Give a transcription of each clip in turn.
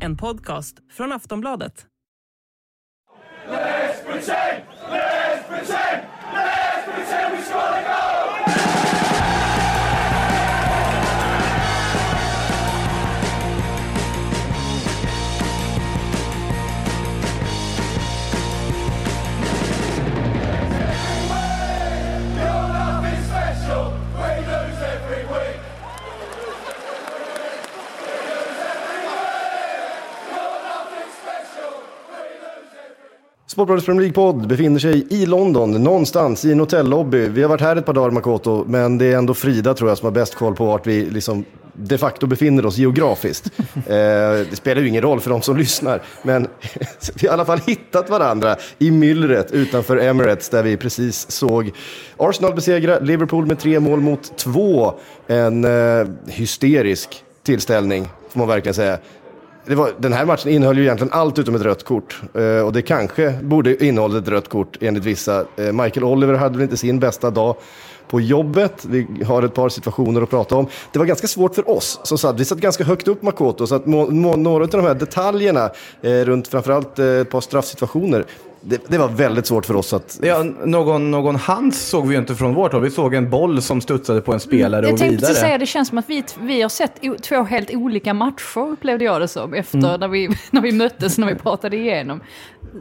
En podcast från Aftonbladet. Sportbladets Premier League-podd befinner sig i London, någonstans i en hotellobby. Vi har varit här ett par dagar, Makoto, men det är ändå Frida tror jag som har bäst koll på vart vi liksom de facto befinner oss geografiskt. eh, det spelar ju ingen roll för de som lyssnar, men vi har i alla fall hittat varandra i myllret utanför Emirates där vi precis såg Arsenal besegra Liverpool med tre mål mot två. En eh, hysterisk tillställning, får man verkligen säga var, den här matchen innehöll ju egentligen allt utom ett rött kort. Eh, och det kanske borde innehålla ett rött kort enligt vissa. Eh, Michael Oliver hade väl inte sin bästa dag på jobbet. Vi har ett par situationer att prata om. Det var ganska svårt för oss som satt. Vi satt ganska högt upp Makoto, så att må, må, några av de här detaljerna eh, runt framförallt eh, ett par straffsituationer det, det, var väldigt svårt för oss att... Ja, någon, någon hands såg vi ju inte från vårt håll. Vi såg en boll som studsade på en spelare jag och vidare. Jag tänkte säga, det känns som att vi, vi har sett två helt olika matcher, upplevde jag det som, efter mm. när, vi, när vi möttes, när vi pratade igenom.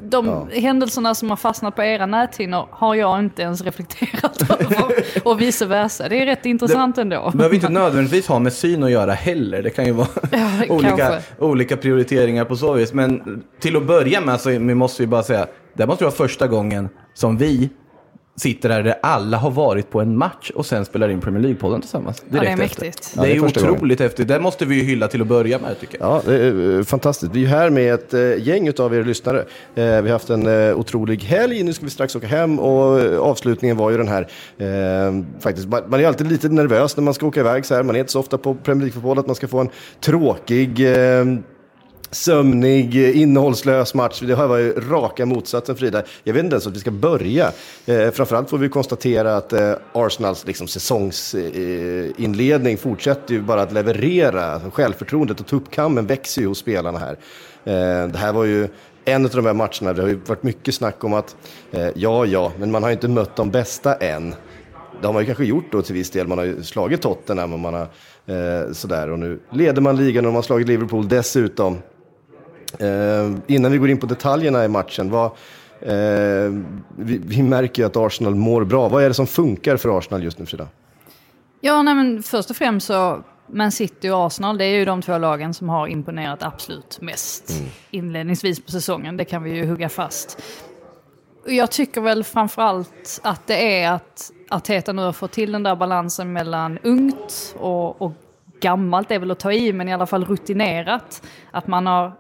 De ja. händelserna som har fastnat på era näthinnor har jag inte ens reflekterat över, och vice versa. Det är rätt intressant det ändå. Det behöver inte nödvändigtvis ha med syn att göra heller. Det kan ju vara ja, olika, olika prioriteringar på så vis. Men till att börja med så måste vi bara säga, det måste vara första gången som vi sitter här där alla har varit på en match och sen spelar in Premier League-podden tillsammans. Ja, det är mäktigt. Ja, det är, otroligt häftigt. Det måste vi ju hylla till att börja med tycker jag. Ja, det är eh, fantastiskt. Vi är här med ett äh, gäng av er lyssnare. Äh, vi har haft en otrolig helg. Nu ska vi strax åka hem och avslutningen var ju den här. faktiskt, man, man, är alltid lite nervös när man ska åka iväg så här. Man är inte så ofta på Premier League-fotboll att man ska få en tråkig sömnig, eh, innehållslös match. Det här var ju raka motsatsen Frida. Jag vet inte ens att vi ska börja. Eh, framförallt får vi konstatera att eh, Arsenals liksom, säsongsinledning eh, fortsätter ju bara att leverera. Självförtroendet och tuppkammen växer ju hos spelarna här. Eh, det här var ju en av de här matcherna, det har ju varit mycket snack om att eh, ja, ja, men man har ju inte mött de bästa än. Det har man ju kanske gjort då till viss del. Man har ju slagit Tottenham och man har eh, sådär. Och nu leder man ligan och man har slagit Liverpool dessutom. Eh, innan vi går in på detaljerna i matchen, vad, eh, vi, vi, märker ju att Arsenal mår bra. Vad är det som funkar för Arsenal just nu, Frida? Ja, nej, men först och främst så Man City och Arsenal, det är ju de två lagen som har imponerat absolut mest mm. inledningsvis på säsongen. Det kan vi ju hugga fast. Jag tycker väl framförallt att det är att Arteta nu har fått till den där balansen mellan ungt och, och gammalt, det är väl att ta i, men i alla fall rutinerat. Att man har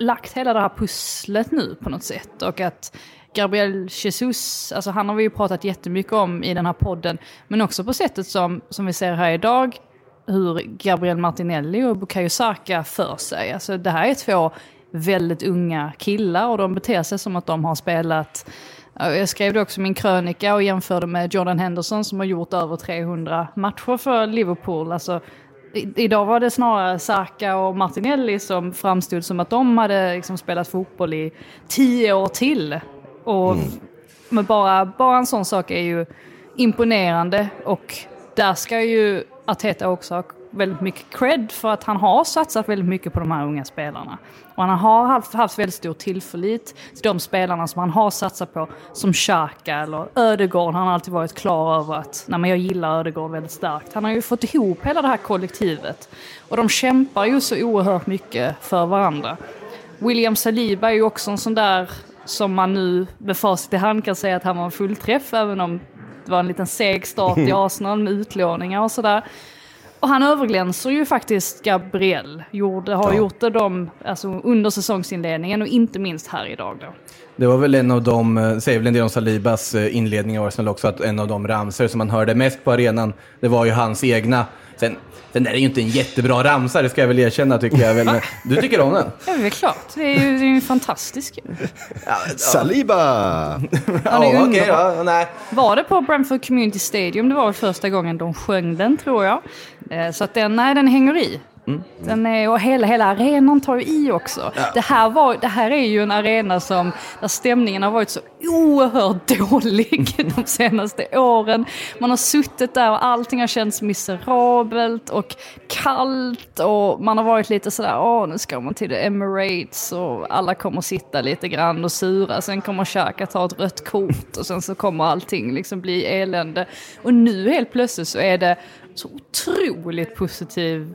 lagt hela det här pusslet nu på något sätt. Och att Gabriel Jesus, alltså han har vi ju pratat jättemycket om i den här podden, men också på sättet som, som vi ser här idag, hur Gabriel Martinelli och Bukayo Saka för sig. Alltså det här är två väldigt unga killar och de beter sig som att de har spelat jag skrev det också i min krönika och jämförde med Jordan Henderson som har gjort över 300 matcher för Liverpool. Alltså, Idag var det snarare Saka och Martinelli som framstod som att de hade liksom spelat fotboll i tio år till. Och mm. men bara, bara en sån sak är ju imponerande och där ska ju Arteta också ha väldigt mycket cred för att han har satsat väldigt mycket på de här unga spelarna. Och han har haft, haft väldigt stor tillförlit till de spelarna som han har satsat på, som Xhaka eller Ödegård. Han har alltid varit klar över att nej, men jag gillar Ödegård väldigt starkt. Han har ju fått ihop hela det här kollektivet. Och de kämpar ju så oerhört mycket för varandra. William Saliba är ju också en sån där som man nu med facit i hand kan säga att han var en fullträff, även om det var en liten seg start i Arsenal med utlåningar och sådär. Och han överglänser ju faktiskt Gabriel. Gjorde, har ja. gjort det de, alltså under säsongsinledningen och inte minst här idag då. Det var väl en av de, eh, säger väl en del om Salibas eh, inledning i Arsenal också, att en av de ramser som man hörde mest på arenan, det var ju hans egna. Sen den där är ju inte en jättebra ramsa, det ska jag väl erkänna tycker jag. Väl. Du tycker om den? Ja, det är klart. Det är ju, det är ju fantastisk. Ja, Saliba! ja, okay, ja, nej. Var det på Brentford Community Stadium? Det var väl första gången de sjöng den, tror jag. Eh, så att den, nej, den hänger i. Mm. Den är, och hela, hela arenan tar ju i också. Ja. Det, här var, det här är ju en arena som, där stämningen har varit så oerhört dålig de senaste åren. Man har suttit där och allting har känts miserabelt och kallt och man har varit lite sådär, åh nu ska man till the Emirates och alla kommer sitta lite grann och sura. Sen kommer Xhaka ta ett rött kort och sen så kommer allting liksom bli elände. Och nu helt plötsligt så är det så otroligt positiv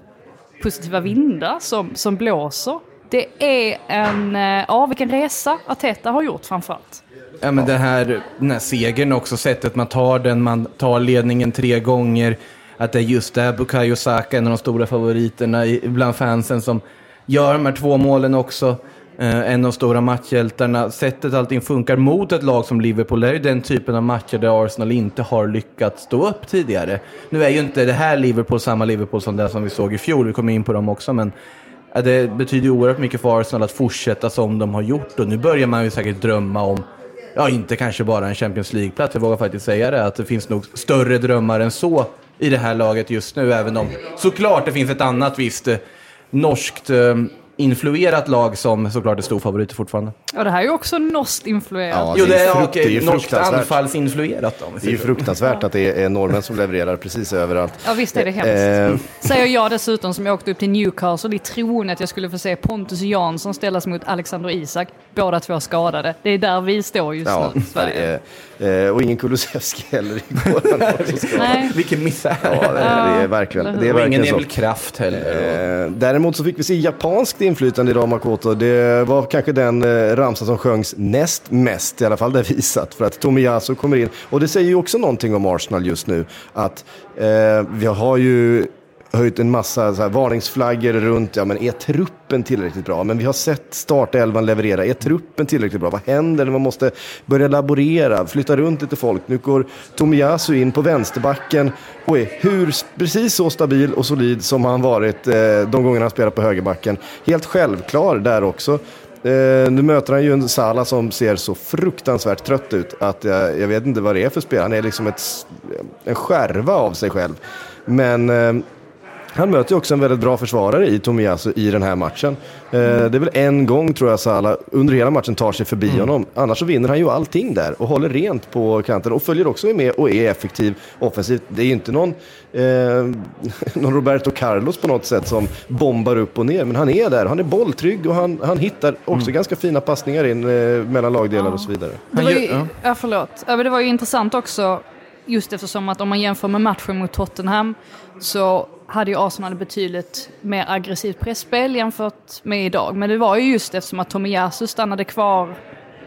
positiva vindar som, som blåser. Det är en, eh, ja vilken resa Ateta har gjort framförallt. Ja men det här, den här segern också, sättet man tar den, man tar ledningen tre gånger. Att det är just det, Bukayo Saka, en av de stora favoriterna bland fansen som gör de här två målen också. Eh, en av de stora matchhjältarna. Sättet allting funkar mot ett lag som Liverpool, det är ju den typen av matcher där Arsenal inte har lyckats stå upp tidigare. Nu är ju inte det här Liverpool samma Liverpool som det som vi såg i fjol, vi kommer in på dem också, men det betyder ju oerhört mycket för Arsenal att fortsätta som de har gjort och nu börjar man ju säkert drömma om Ja, inte kanske bara en Champions League-plats, jag vågar faktiskt säga det, att det finns nog större drömmar än så i det här laget just nu, även om såklart det finns ett annat visst eh, norskt eh, influerat lag som såklart är storfavoriter fortfarande. Ja, det här är ju också norskt-influerat. Ja, jo, det är, frukt, okej, det är norskt anfallsinfluerat. Det är ju fruktansvärt att det är norrmän som levererar precis överallt. Ja, visst är det hemskt. Eh. Säger jag dessutom som jag åkte upp till Newcastle i tron att jag skulle få se Pontus Jansson ställas mot Alexander Isak. Båda två skadade. Det är där vi står just ja, nu, Sverige. Eh, och ingen Kulusevski heller igår. Nej. Vilken misär. Ja, det, det är verkligen, det är och ingen Emil Kraft heller. Eh, däremot så fick vi se japanskt inflytande i Ramakoto. Det var kanske den eh, ramsa som sjöngs näst mest, i alla fall det visat. För att Tomiyasu kommer in. Och det säger ju också någonting om Arsenal just nu. Att eh, vi har ju höjt en massa så här, varningsflaggor runt, ja men är truppen tillräckligt bra? Men vi har sett startelvan leverera, är truppen tillräckligt bra? Vad händer när man måste börja laborera, flytta runt lite folk? Nu går Tomiyasu in på vänsterbacken och är hur, precis så stabil och solid som han varit eh, de gånger han spelat på högerbacken. Helt självklar där också. Eh, nu möter han ju en Sala som ser så fruktansvärt trött ut att jag, jag vet inte vad det är för spel. Han är liksom ett, en skärva av sig själv. Men eh, han möter ju också en väldigt bra försvarare i Tomiyasu i den här matchen. Mm. Det är väl en gång tror jag Salah under hela matchen tar sig förbi mm. honom. Annars så vinner han ju allting där och håller rent på kanten och följer också med och är effektiv offensivt. Det är ju inte någon, eh, någon Roberto Carlos på något sätt som bombar upp och ner, men han är där. Han är bolltrygg och han, han hittar också mm. ganska fina passningar in eh, mellan lagdelar ja. och så vidare. Det var ju, ja, förlåt. Ja, det var ju intressant också just eftersom att om man jämför med matchen mot Tottenham så hade ju Arsenal betydligt mer aggressivt pressspel jämfört med idag. Men det var ju just eftersom att Tomiyasu stannade kvar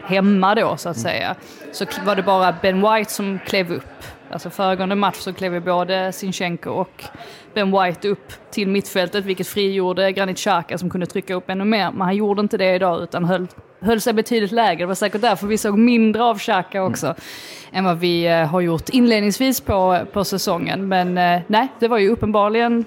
hemma då så att mm. säga. Så var det bara Ben White som klev upp. Alltså föregående match så klev ju både Sinchenko och Ben White upp till mittfältet vilket frigjorde Granit Xhaka som kunde trycka upp ännu mer. Men han gjorde inte det idag utan höll, höll sig betydligt lägre. Det var säkert därför vi såg mindre av Xhaka också. Mm. Än vad vi eh, har gjort inledningsvis på, på säsongen. Men eh, nej, det var ju uppenbarligen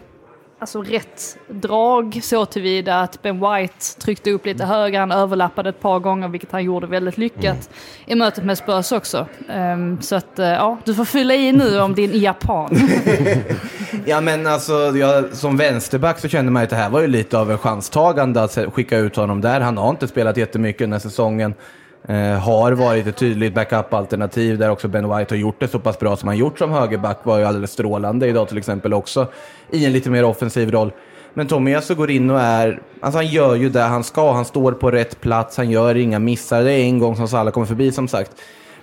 alltså rätt drag så tillvida att Ben White tryckte upp lite högre, han överlappade ett par gånger vilket han gjorde väldigt lyckat mm. i mötet med Spurs också. Um, så att uh, ja, du får fylla i nu om din japan. ja men alltså jag, som vänsterback så kände man att det här var ju lite av en chanstagande att skicka ut honom där. Han har inte spelat jättemycket den här säsongen. Eh, har varit ett tydligt backup-alternativ där också Ben White har gjort det så pass bra som han gjort som högerback var ju alldeles strålande idag till exempel också i en lite mer offensiv roll. Men Tommy alltså går in och är, alltså han gör ju det han ska, han står på rätt plats, han gör inga missar. Det är en gång som Salah kommer förbi som sagt.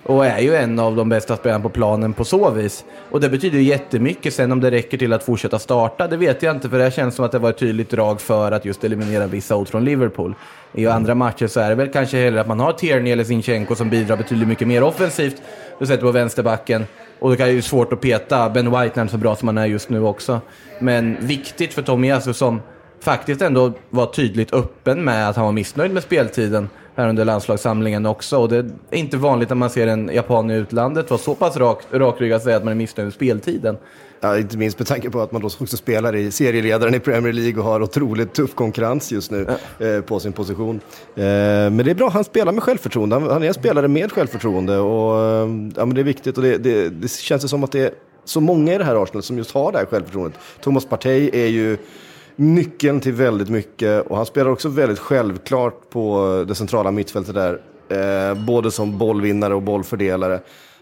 Och är ju en av de bästa spelarna på planen på så vis. Och det betyder ju jättemycket. Sen om det räcker till att fortsätta starta, det vet jag inte. För det känns som att det var ett tydligt drag för att just eliminera vissa ord från Liverpool. I andra matcher så är det väl kanske hellre att man har Tierney eller Zinchenko som bidrar betydligt mycket mer offensivt. Du sätter på vänsterbacken. Och det är ju svårt att peta Ben White när han är så bra som han är just nu också. Men viktigt för Tommy Tomiyasu som faktiskt ändå var tydligt öppen med att han var missnöjd med speltiden här under landslagssamlingen också. Och det är inte vanligt när man ser en japan i utlandet vara så pass rak, rakryggad att säga att man är missnöjd med speltiden. Ja, inte minst med tanke på att man då också spelar i serieledaren i Premier League och har otroligt tuff konkurrens just nu ja. eh, på sin position. Eh, men det är bra, han spelar med självförtroende. Han, han är en spelare med självförtroende och eh, ja, men det är viktigt. Och det, det, det känns som att det är så många i det här Arsenal som just har det här självförtroendet. Thomas Partey är ju nyckeln till väldigt mycket och han spelar också väldigt självklart på det centrala mittfältet där. Eh, både som bollvinnare och bollfördelare.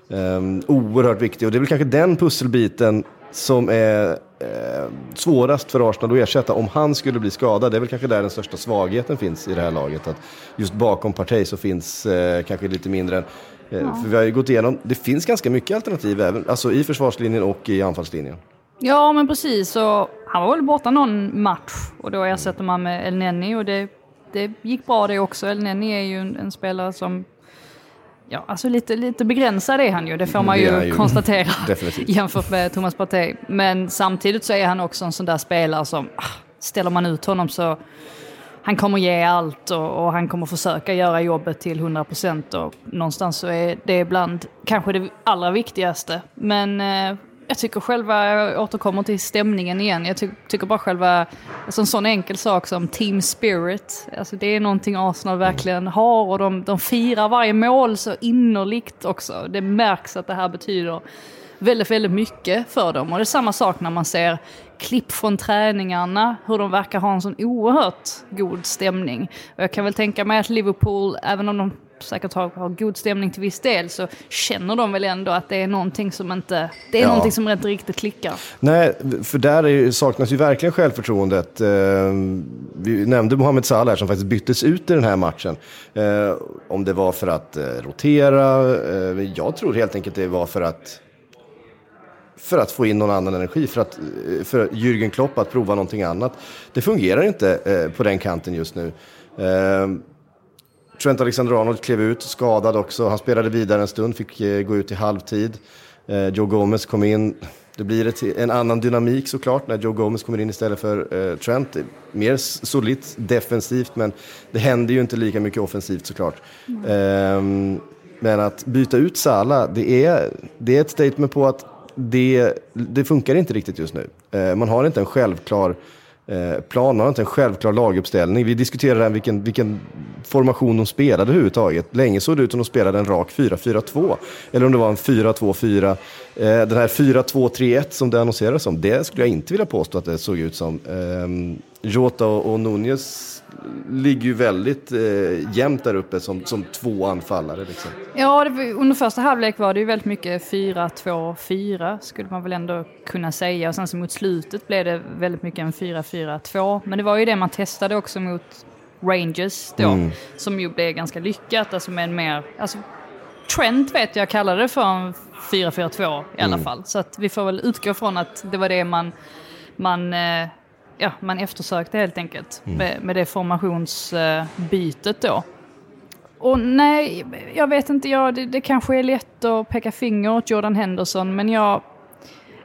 Eh, oerhört viktig och det är väl kanske den pusselbiten som är eh, svårast för Arsenal att ersätta om han skulle bli skadad. Det är väl kanske där den största svagheten finns i det här laget. Att just bakom Partey så finns eh, kanske lite mindre än eh, ja. För vi har ju gått igenom, det finns ganska mycket alternativ även, alltså i försvarslinjen och i anfallslinjen. Ja, men precis. Och han var väl borta någon match och då ersätter man med El Neni och det, det gick bra det också. El Neni är ju en, en spelare som Ja, alltså lite, lite begränsad är han ju, det får man ju, ju konstatera jämfört med Thomas Partey. Men samtidigt så är han också en sån där spelare som, ah, ställer man ut honom så han kommer ge allt och, och, han kommer försöka göra jobbet till 100% och någonstans så är det ibland kanske det allra viktigaste. Men eh, jag tycker själva, jag återkommer till stämningen igen, jag ty tycker bara själva, alltså en sån enkel sak som team spirit, alltså det är någonting Arsenal verkligen har och de, de firar varje mål så innerligt också. Det märks att det här betyder väldigt, väldigt mycket för dem. Och det är samma sak när man ser klipp från träningarna, hur de verkar ha en sån oerhört god stämning. Och jag kan väl tänka mig att Liverpool, även om de säkert har, har god stämning till viss del så känner de väl ändå att det är någonting som inte, det är ja. någonting som inte riktigt klickar. Nej, för där är, saknas ju verkligen självförtroendet. Eh, vi nämnde Mohamed Salah som faktiskt byttes ut i den här matchen. Eh, om det var för att eh, rotera, jag tror helt enkelt det var för att för att få in någon annan energi, för, att, för Jürgen Klopp att prova någonting annat. Det fungerar inte på den kanten just nu. Trent Alexander-Arnold klev ut, skadad också. Han spelade vidare en stund, fick eh, gå ut i halvtid. Eh, Joe Gomez kom in. Det blir ett, en annan dynamik såklart när Joe Gomez kommer in istället för eh, Trent. Mer solitt defensivt, men det händer ju inte lika mycket offensivt såklart. Mm. men att byta ut Salah, det är, det är ett statement på att det, det funkar inte riktigt just nu. man har inte en självklar Eh, Planen plan, har inte en självklar laguppställning. Vi diskuterade vilken, vilken formation de spelade överhuvudtaget. Länge såg det ut som de spelade en rak 4-4-2. Eller om det var en 4-2-4. Eh, den här 4-2-3-1 som det annonserades som, det skulle jag inte vilja påstå att det såg ut som. Ehm, Jota och Nunez ligger ju väldigt eh, jämnt där uppe som, som två anfallare. Liksom. Ja, det, under första halvlek var det ju väldigt mycket 4-2-4 skulle man väl ändå kunna säga. Och sen så mot slutet blev det väldigt mycket en 4-4-2. Men det var ju det man testade också mot Rangers då, mm. som ju blev ganska lyckat. Alltså med en mer, alltså Trent vet jag kallade det för en 4-4-2 i alla mm. fall. Så att vi får väl utgå från att det var det man, man eh, ja, man eftersökte helt enkelt mm. med, med det formationsbytet då. Och nej, jag vet inte, jag, det, det kanske är lätt att peka finger åt Jordan Henderson, men jag,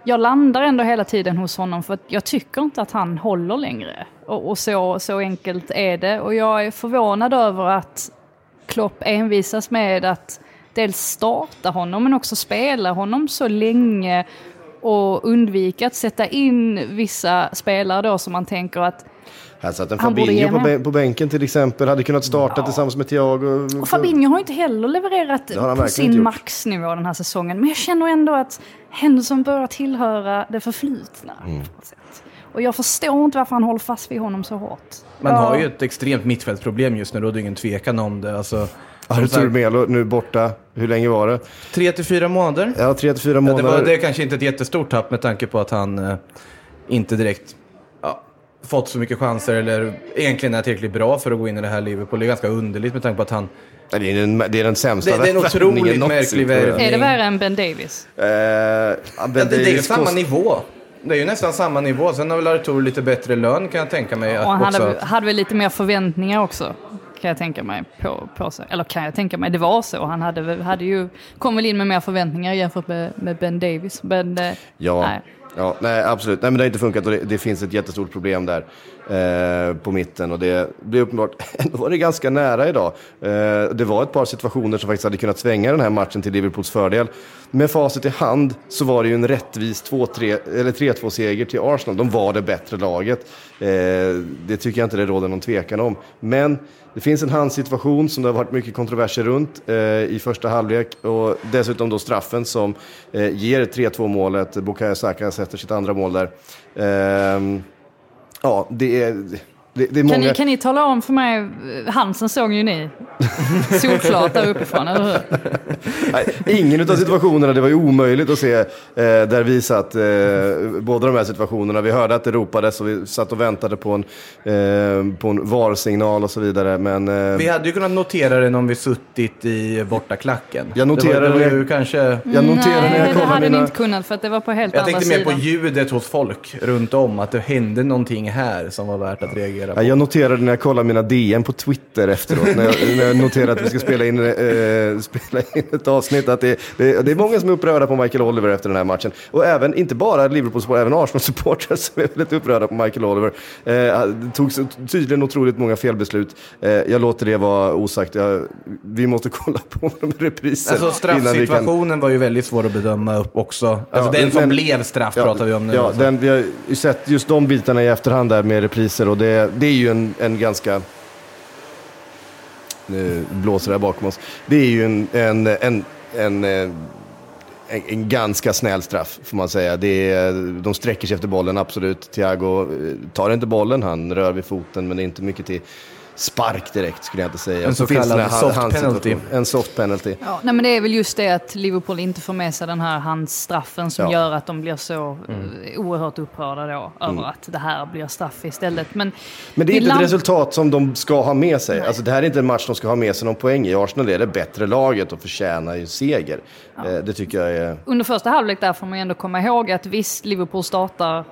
jag landar ändå hela tiden hos honom för att jag tycker inte att han håller längre. Och, och, så, så enkelt är det. Och jag är förvånad över att Klopp envisas med att dels starta honom men också spela honom så länge och undvika att sätta in vissa spelare då som man tänker att här satt en Fabinho på, på bänken till exempel, hade kunnat starta ja. tillsammans med Thiago. Och Fabinho har inte heller levererat på sin maxnivå den här säsongen. Men jag känner ändå att Henderson börjar tillhöra det förflutna. Mm. Och jag förstår inte varför han håller fast vid honom så hårt. Man ja. har ju ett extremt mittfältsproblem just nu, då är det ingen tvekan om det. Alltså, Artur Melo nu borta, hur länge var det? Tre till fyra månader. Ja, tre till fyra månader. Ja, det, var, det är kanske inte ett jättestort tapp med tanke på att han eh, inte direkt ja, fått så mycket chanser eller egentligen är tillräckligt bra för att gå in i det här Liverpool. Det är ganska underligt med tanke på att han... Det är den, det är den sämsta Det, det är en otroligt märklig värvning. Är det värre än Ben Davis? Uh, ben ja, det, Davis det är samma kost... nivå. Det är ju nästan samma nivå. Sen har väl Artur lite bättre lön kan jag tänka mig. Och han hade, hade väl lite mer förväntningar också kan jag tänka mig på, på sig. Eller kan jag tänka mig, det var så. Han hade, hade ju, kom väl in med mer förväntningar jämfört med, med Ben Davis. Men, eh, ja. Nej. Ja, nej, absolut. Nej, men det har inte funkat och det, det finns ett jättestort problem där eh, på mitten. Och det blev uppenbart, ändå var det ganska nära idag. Eh, det var ett par situationer som faktiskt hade kunnat svänga den här matchen till Liverpools fördel. Med facit i hand så var det ju en rättvis 3-2-seger till Arsenal. De var det bättre laget. Eh, det tycker jag inte det råder någon tvekan om. Men det finns en handsituation som det har varit mycket kontroverser runt eh, i första halvlek och dessutom då straffen som eh, ger 3-2 målet. Bukayo Saka sätter sitt andra mål där. Eh, ja, det är det, det många... kan, ni, kan ni tala om för mig, Hansen såg ju ni solklart där uppifrån, eller hur? Nej, ingen av situationerna, det var ju omöjligt att se eh, där vi satt, eh, båda de här situationerna. Vi hörde att det ropades och vi satt och väntade på en, eh, på en VAR-signal och så vidare. Men, eh, vi hade ju kunnat notera det om vi suttit i bortaklacken. Jag noterade det. Var, det var kanske... Jag noterade Nej, när jag det hade mina... ni inte kunnat för att det var på helt jag andra sidan. Jag tänkte mer på ljudet hos folk runt om, att det hände någonting här som var värt att reagera reagera på. Jag noterade när jag kollade mina DM på Twitter efteråt, när, jag, när jag noterade att vi ska spela in, äh, spela in ett avsnitt, att det, det, det, är många som är upprörda på Michael Oliver efter den här matchen. Och även, inte bara Liverpool-supportrar, även Arsenal-supportrar som är väldigt upprörda på Michael Oliver. Eh, det tog tydligen otroligt många felbeslut. Eh, jag låter det vara osagt. Jag, vi måste kolla på de repriser. Alltså straffsituationen kan... var ju väldigt svår att bedöma upp också. Alltså ja, den som men, blev straff ja, pratar vi om nu. Ja, den, vi har ju sett just de bitarna i efterhand där med repriser och det, det är ju en, en ganska... Nu blåser det här bakom oss. Det är ju en, en, en, en, eh, en, en ganska snäll straff, får man säga. Det är, de sträcker sig efter bollen, absolut. Thiago eh, tar inte bollen, han rör vid foten, men det är inte mycket till spark direkt skulle jag inte säga. En så kallad soft penalty. En soft penalty. Ja, nej, men det är väl just det att Liverpool inte får med sig den här handstraffen som ja. gör att de blir så mm. Eh, oerhört upprörda då över mm. att det här blir straff istället. Men, men det är inte ett resultat som de ska ha med sig. Alltså, det här är inte en match de ska ha med sig någon poäng i. Arsenal är det bättre laget och förtjänar ju seger. Ja. Eh, det tycker jag är... Under första halvlek där får man ändå komma ihåg att visst, Liverpool startar eh,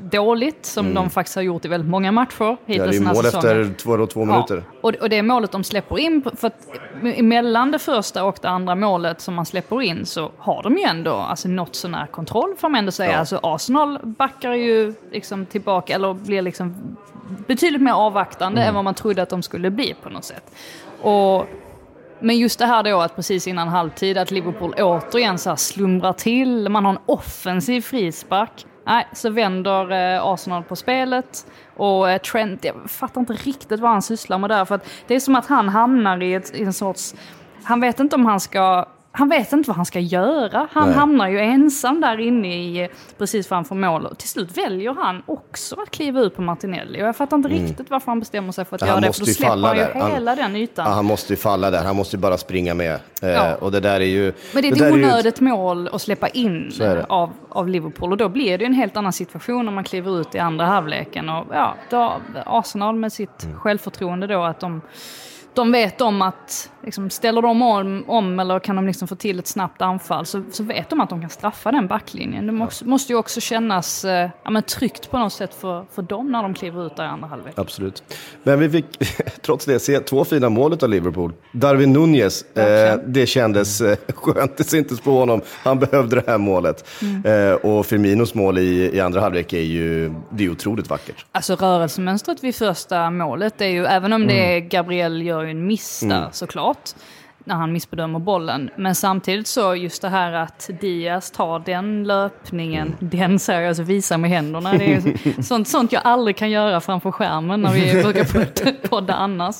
dåligt som mm. de faktiskt har gjort i väldigt många matcher hittills ja, det är mål säsongen. efter två, två minuter. Ja, och, och det målet de släpper in, för att mellan det första och det andra målet som man släpper in så har de ju ändå alltså, något sånär kontroll får man ändå säga. Ja. Alltså Arsenal backar ju liksom tillbaka, eller blir liksom betydligt mer avvaktande mm. än vad man trodde att de skulle bli på något sätt. Och men just det här då att precis innan halvtid att Liverpool återigen så här slumrar till, man har en offensiv frispark. Nej, så vänder eh, Arsenal på spelet och eh, Trent, jag fattar inte riktigt vad han sysslar med där. För att det är som att han hamnar i, ett, i en sorts... Han vet inte om han ska han vet inte vad han ska göra. Han Nej. hamnar ju ensam där inne i, precis framför mål. Och till slut väljer han också att kliva ut på Martinelli. Och jag fattar inte mm. riktigt varför han bestämmer sig för att han göra det. För då släpper han ju där. hela han, den ytan. Han måste ju falla där. Han måste ju bara springa med. Eh, ja. och det där är ju... Men det är ett onödigt ju... mål att släppa in av, av Liverpool. Och då blir det en helt annan situation om man kliver ut i andra halvleken. Och ja, då, Arsenal med sitt mm. självförtroende då att de de vet om att liksom, ställer de om, om eller kan de liksom få till ett snabbt anfall så, så vet de att de kan straffa den backlinjen. Det måste, måste ju också kännas eh, ja, men tryggt på något sätt för, för dem när de kliver ut där i andra halvlek. Absolut. Men vi fick trots det se två fina mål av Liverpool. Darwin Nunez, eh, det kändes eh, skönt. Det syntes på honom. Han behövde det här målet. Mm. Eh, och Firminos mål i, i andra halvlek är ju det är otroligt vackert. Alltså rörelsemönstret vid första målet är ju, även om mm. det är Gabriel gör ju en miss där mm. såklart när han missbedömer bollen. Men samtidigt så just det här att Diaz tar den löpningen, mm. den säger jag alltså visar med händerna. Det är sånt, sånt jag aldrig kan göra framför skärmen när vi brukar podda annars.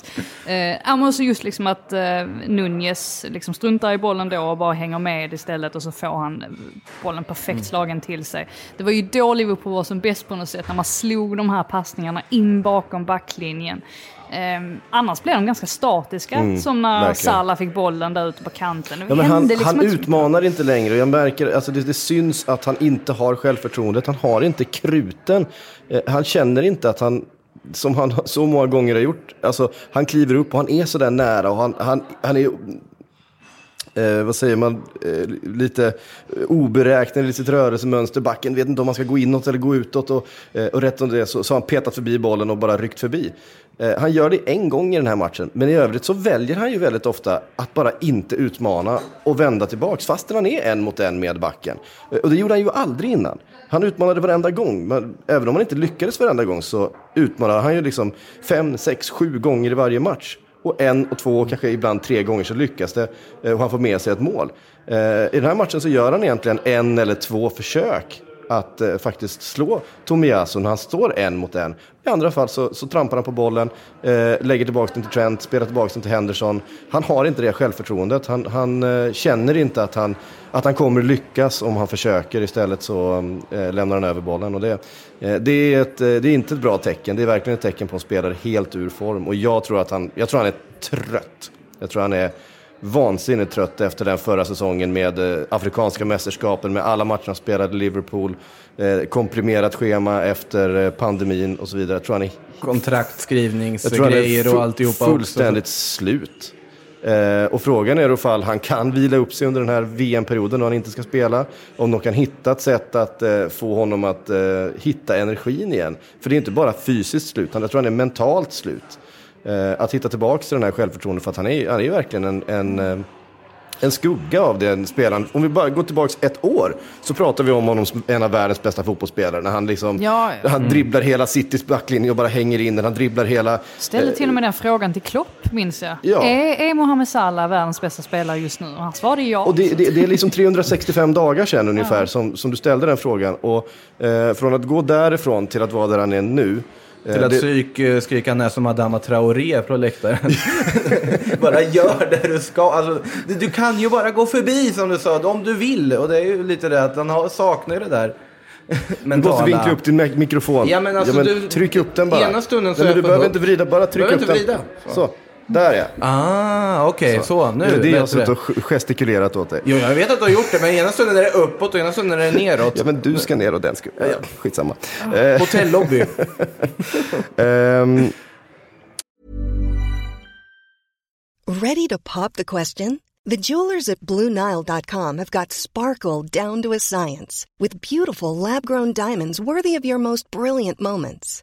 Eh, men också just liksom att eh, Nunez liksom struntar i bollen då och bara hänger med istället och så får han bollen perfekt mm. slagen till sig. Det var ju då Liverpool var som bäst på något sätt, när man slog de här passningarna in bakom backlinjen. Eh, annars blev de ganska statiska, mm, som när verkligen. Salah fick bollen där ute på kanten. Ja, han, liksom han utmanar inte längre. Jag märker, alltså det, det, syns att han inte har självförtroendet. Han har inte kruten. Eh, han känner inte att han, som han så många gånger har gjort, alltså han kliver upp och han är så där nära och han, han, han är eh, vad säger man, eh, lite oberäknelig i sitt rörelsemönster. Backen vet inte om man ska gå inåt eller gå utåt. Och, eh, och rätt under det så, så har han petat förbi bollen och bara ryckt förbi. Eh, han gör det en gång i den här matchen, men i övrigt så väljer han ju väldigt ofta att bara inte utmana och vända tillbaks, fastän han är en mot en med backen. Eh, och det gjorde han ju aldrig innan. Han utmanade varenda gång, men även om han inte lyckades varenda gång så utmanade han ju liksom fem, sex, sju gånger i varje match. Och en och två, kanske ibland tre gånger så lyckas det eh, och han får med sig ett mål. Eh, I den här matchen så gör han egentligen en eller två försök att eh, faktiskt slå Tomiyasu när han står en mot en. I andra fall så, så trampar han på bollen, eh, lägger tillbaka den till Trent, spelar tillbaka den till Henderson. Han har inte det självförtroendet. Han, han eh, känner inte att han, att han kommer lyckas om han försöker. Istället så eh, lämnar han över bollen. Och det, eh, det, är ett, eh, det är inte ett bra tecken. Det är verkligen ett tecken på en spelare helt ur form. Och jag tror att han, jag tror han är trött. Jag tror han är vansinnigt trött efter den förra säsongen med eh, Afrikanska mästerskapen, med alla matcherna spelade Liverpool, eh, komprimerat schema efter eh, pandemin och så vidare. Jag tror han är Kontraktskrivningsgrejer och alltihopa fullständigt också. slut. Eh, och frågan är ifall han kan vila upp sig under den här VM-perioden och han inte ska spela. Om de kan hitta ett sätt att eh, få honom att eh, hitta energin igen. För det är inte bara fysiskt slut, jag tror han är mentalt slut att hitta tillbaka till den här självförtroendet för att han är, han är verkligen en, en, eh, en skugga av den spelaren. Om vi bara går tillbaka ett år så pratar vi om honom som en av världens bästa fotbollsspelare. När han, liksom, ja, ja. han mm. dribblar hela Citys backlinje och bara hänger in den. Han dribblar hela... Ställde till och med den frågan till Klopp, minns jag. Ja. Är, är Mohamed Salah världens bästa spelare just nu? Och han svarade ja. Och det, det, det är liksom 365 dagar sedan ungefär ja. som, som du ställde den frågan. Och eh, från att gå därifrån till att vara där han är nu till att det... psyk eh, skrika när som Adama Traoré på läktaren. bara gör det du ska. Alltså, du kan ju bara gå förbi som du sa, om du vill. Och det är ju lite det att han saknar det där. Men du måste vinkla upp din mikrofon. Ja, men alltså, ja, men du, tryck upp den bara. Ena stunden så Nej, men du behöver inte vrida, bara tryck upp den. Så. så. Där ja. Ah, okej, okay. så. så. Nu det är det jag har suttit och gestikulerat åt dig. Jo, jag vet att du har gjort det, men ena stunden är det uppåt och ena stunden är det neråt. ja, men du ska neråt den skull. Ja, ja. Skitsamma. Ah, hotellobby. um... Ready to pop the question? The jewelers at BlueNile.com have got sparkle down to a science with beautiful lab-grown diamonds worthy of your most brilliant moments.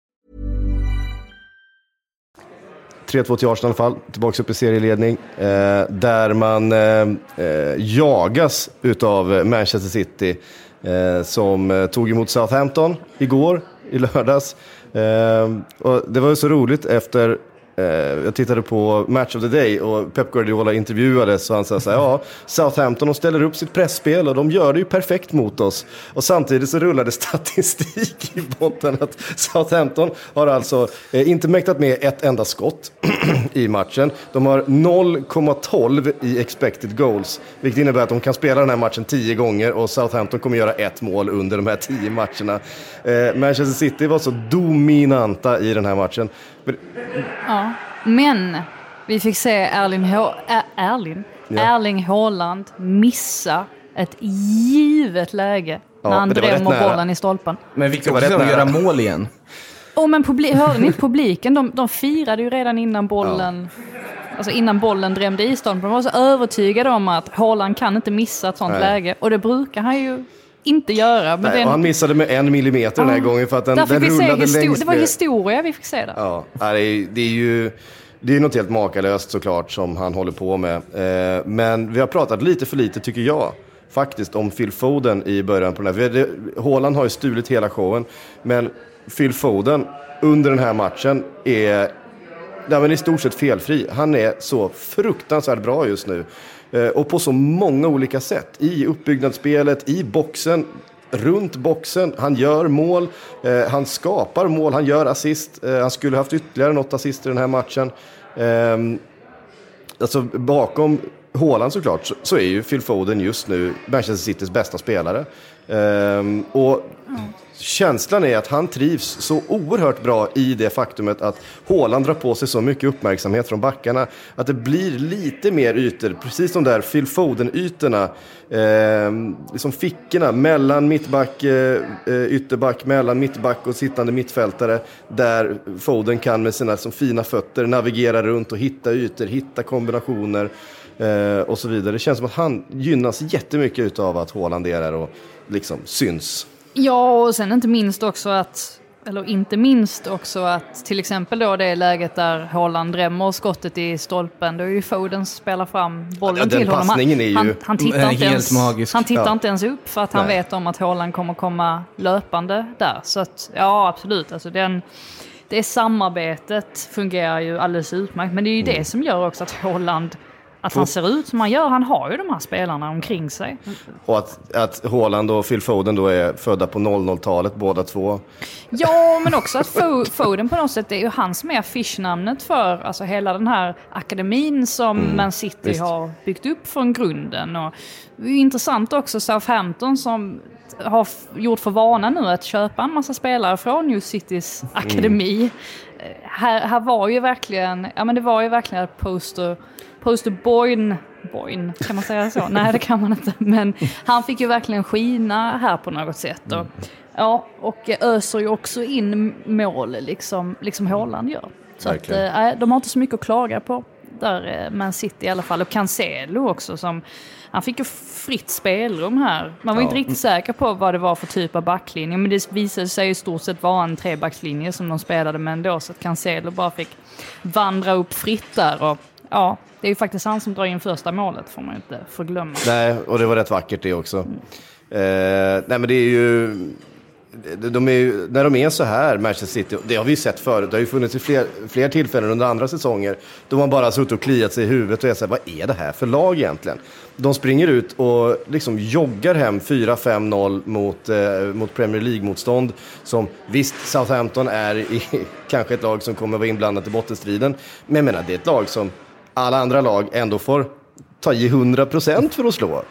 3-2 till Arsenal i alla fall, tillbaka upp i serieledning. Eh, där man eh, eh, jagas utav Manchester City eh, som eh, tog emot Southampton igår, i lördags. Eh, och det var ju så roligt efter Eh, jag tittade på Match of the Day och Pep Guardiola intervjuades och han sa så här, ja, Southampton de ställer upp sitt pressspel och de gör det ju perfekt mot oss. Och samtidigt så rullade statistik i botten att Southampton har alltså eh, inte mäktat med ett enda skott i matchen. De har 0,12 i expected goals, vilket innebär att de kan spela den här matchen tio gånger och Southampton kommer göra ett mål under de här tio matcherna. Eh, Manchester City var så dominanta i den här matchen. Ja, men vi fick se Erling, H Ä Erling? Ja. Erling Haaland missa ett givet läge ja, när han drämmer bollen i stolpen. Men vilka var det att göra mål igen? Oh, men hörde ni publiken? De, de firade ju redan innan bollen, ja. alltså innan bollen drämde i stolpen. De var så övertygade om att Haaland kan inte missa ett sånt Nej. läge. Och det brukar han ju inte göra. Men Nej, den... Han missade med en millimeter ja. den här gången för att den, den rullade längst Det var historia vi fick se där. Ja, det är, det är ju det är något helt makalöst såklart som han håller på med. Eh, men vi har pratat lite för lite, tycker jag, faktiskt om Phil Foden i början på den här. Håland har ju stulit hela showen, men Phil Foden under den här matchen är men i stort sett felfri. Han är så fruktansvärt bra just nu. Eh, och på så många olika sätt. I uppbyggnadsspelet, i boxen, runt boxen. Han gör mål, eh, han skapar mål, han gör assist. Eh, han skulle haft ytterligare något assist i den här matchen. Ehm, alltså bakom Håland såklart så, är ju Phil Foden just nu Manchester Citys bästa spelare. Ehm, och känslan är att han trivs så oerhört bra i det faktumet att Håland drar på sig så mycket uppmärksamhet från backarna. Att det blir lite mer ytor, precis de där Phil Foden-ytorna. Eh, liksom fickorna mellan mittback, eh, eh, ytterback, mellan mittback och sittande mittfältare. Där Foden kan med sina liksom, fina fötter navigera runt och hitta ytor, hitta kombinationer. Eh, och så vidare. Det känns som att han gynnas jättemycket av att Håland är där och liksom syns. Ja, och sen inte minst också att eller inte minst också att till exempel då det läget där Haaland drämmer skottet i stolpen, då är ju Foden spelar fram bollen ja, till honom. Han, är ju han, han tittar, inte ens, magisk. han tittar ja. inte ens upp för att han Nej. vet om att Haaland kommer komma löpande där. Så att, ja absolut, alltså den, det samarbetet fungerar ju alldeles utmärkt. Men det är ju mm. det som gör också att Haaland att han ser ut som han gör. Han har ju de här spelarna omkring sig. Och att, att Haaland och Phil Foden då är födda på 00-talet båda två. Ja, men också att Foden på något sätt är ju han som är affischnamnet för alltså hela den här akademin som mm, Man City visst. har byggt upp från grunden. Och det är intressant också Southampton som har gjort för vana nu att köpa en massa spelare från just Citys akademi. Mm. Här, här var ju verkligen, ja men det var ju verkligen ett poster Poster Boyne, Boyne, kan man säga så? Nej, det kan man inte. Men han fick ju verkligen skina här på något sätt. Och, ja, och öser ju också in mål, liksom, liksom Haaland gör. Så att, äh, de har inte så mycket att klaga på där, eh, Man City i alla fall. Och Cancelo också som, han fick ju fritt spelrum här. Man var ja. inte riktigt säker på vad det var för typ av backlinje, men det visade sig i stort sett vara en trebackslinje som de spelade med ändå, så att Cancelo bara fick vandra upp fritt där. Och, ja, det är ju faktiskt han som drar in första målet, får man inte förglömma. Nej, och det var rätt vackert det också. Mm. Eh, nej, men det är ju... De är ju, när de är så här, Manchester City, det har vi sett förut, det har ju funnits i fler, fler tillfällen under andra säsonger, då man bara suttit och kliat sig i huvudet och är så här, vad är det här för lag egentligen? De springer ut och liksom joggar hem 4-5-0 mot, eh, mot Premier League-motstånd, som visst, Southampton är i, kanske ett lag som kommer vara inblandat i bottenstriden, men jag menar, det är ett lag som alla andra lag ändå får ta i 100% för att slå.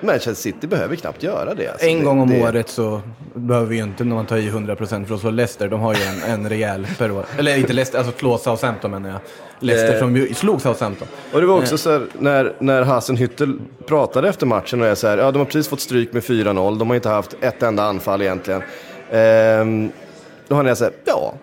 Manchester City behöver knappt göra det. Alltså en det, gång om det... året så behöver vi ju inte när man tar i 100% för att slå Leicester. De har ju en, en rejäl per år. Eller inte Leicester, alltså slå Southampton menar jag. Leicester eh... som slog Southampton. Och det var också eh. så här, när, när Hasenhüttel pratade efter matchen och är så här, ja de har precis fått stryk med 4-0, de har inte haft ett enda anfall egentligen. Eh, då han så här, ja,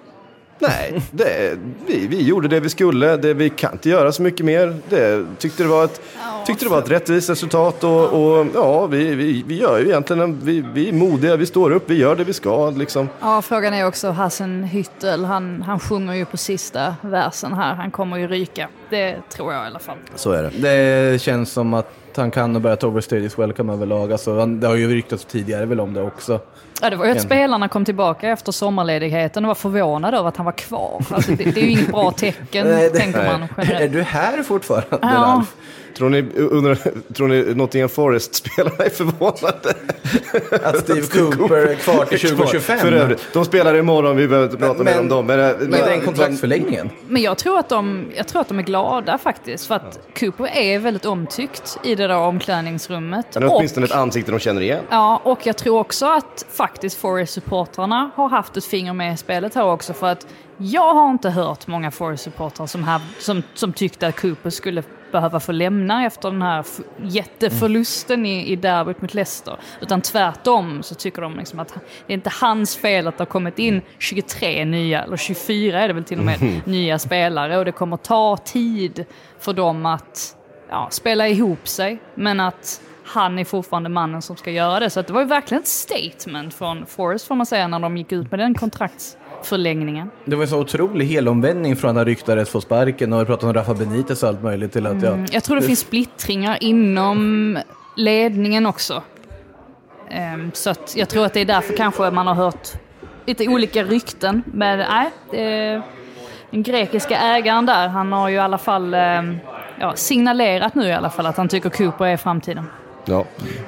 Nej, det, vi, vi gjorde det vi skulle. Det, vi kan inte göra så mycket mer. Det, tyckte, det var ett, tyckte det var ett rättvist resultat och, och ja, vi, vi, vi gör ju egentligen, vi, vi är modiga, vi står upp, vi gör det vi ska. Liksom. Ja, frågan är också Hassen Hüttel, han, han sjunger ju på sista versen här, han kommer ju ryka. Det tror jag i alla fall. Så är det. Det känns som att han kan och börja ta overstages welcome överlag. Alltså, det har ju ryktats tidigare väl om det också. Ja, det var ju att spelarna kom tillbaka efter sommarledigheten och var förvånade över att han var kvar. Alltså, det, det är ju inget bra tecken, nej, det, tänker man generellt. Är du här fortfarande, ja. Tror ni, undrar, tror ni Nottingham Forest-spelarna är förvånade? Att Steve Cooper är kvar till 2025? För övrigt, de spelar imorgon, vi behöver inte prata men, mer om dem. Men, men, men den kontraktsförlängningen? Men jag tror, att de, jag tror att de är glada faktiskt. För att Cooper är väldigt omtyckt i det där omklädningsrummet. Han är åtminstone ett ansikte de känner igen. Ja, och jag tror också att faktiskt Forest-supportrarna har haft ett finger med i spelet här också. För att jag har inte hört många Forest-supportrar som, som, som tyckte att Cooper skulle behöva få lämna efter den här jätteförlusten i, i derbyt mot Leicester. Utan tvärtom så tycker de liksom att det är inte hans fel att det har kommit in 23 nya, eller 24 är det väl till och med, mm. nya spelare. Och det kommer ta tid för dem att ja, spela ihop sig. Men att han är fortfarande mannen som ska göra det. Så det var ju verkligen ett statement från Forrest får man säga när de gick ut med den kontrakts förlängningen. Det var en så otrolig helomvändning från att han ryktades få sparken och pratade om Rafa Benitez och allt möjligt till att jag... Mm, jag tror det finns splittringar inom ledningen också. Um, så att jag tror att det är därför kanske man har hört lite olika rykten. Men nej, det, den grekiska ägaren där, han har ju i alla fall um, ja, signalerat nu i alla fall att han tycker Cooper är framtiden. Ja,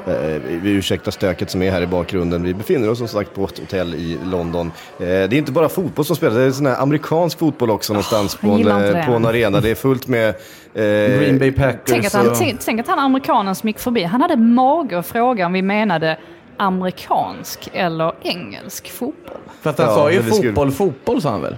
eh, vi ursäktar stöket som är här i bakgrunden. Vi befinner oss som sagt på ett hotell i London. Eh, det är inte bara fotboll som spelas, det är sån här amerikansk fotboll också någonstans på en, på en arena. Det är fullt med eh, Green Bay Packers. Tänk att, han, och... tänk att han amerikanen som gick förbi, han hade mage att fråga om vi menade amerikansk eller engelsk fotboll. Fast han Ja, sa ju vi skulle- fotboll, fotboll sa han väl?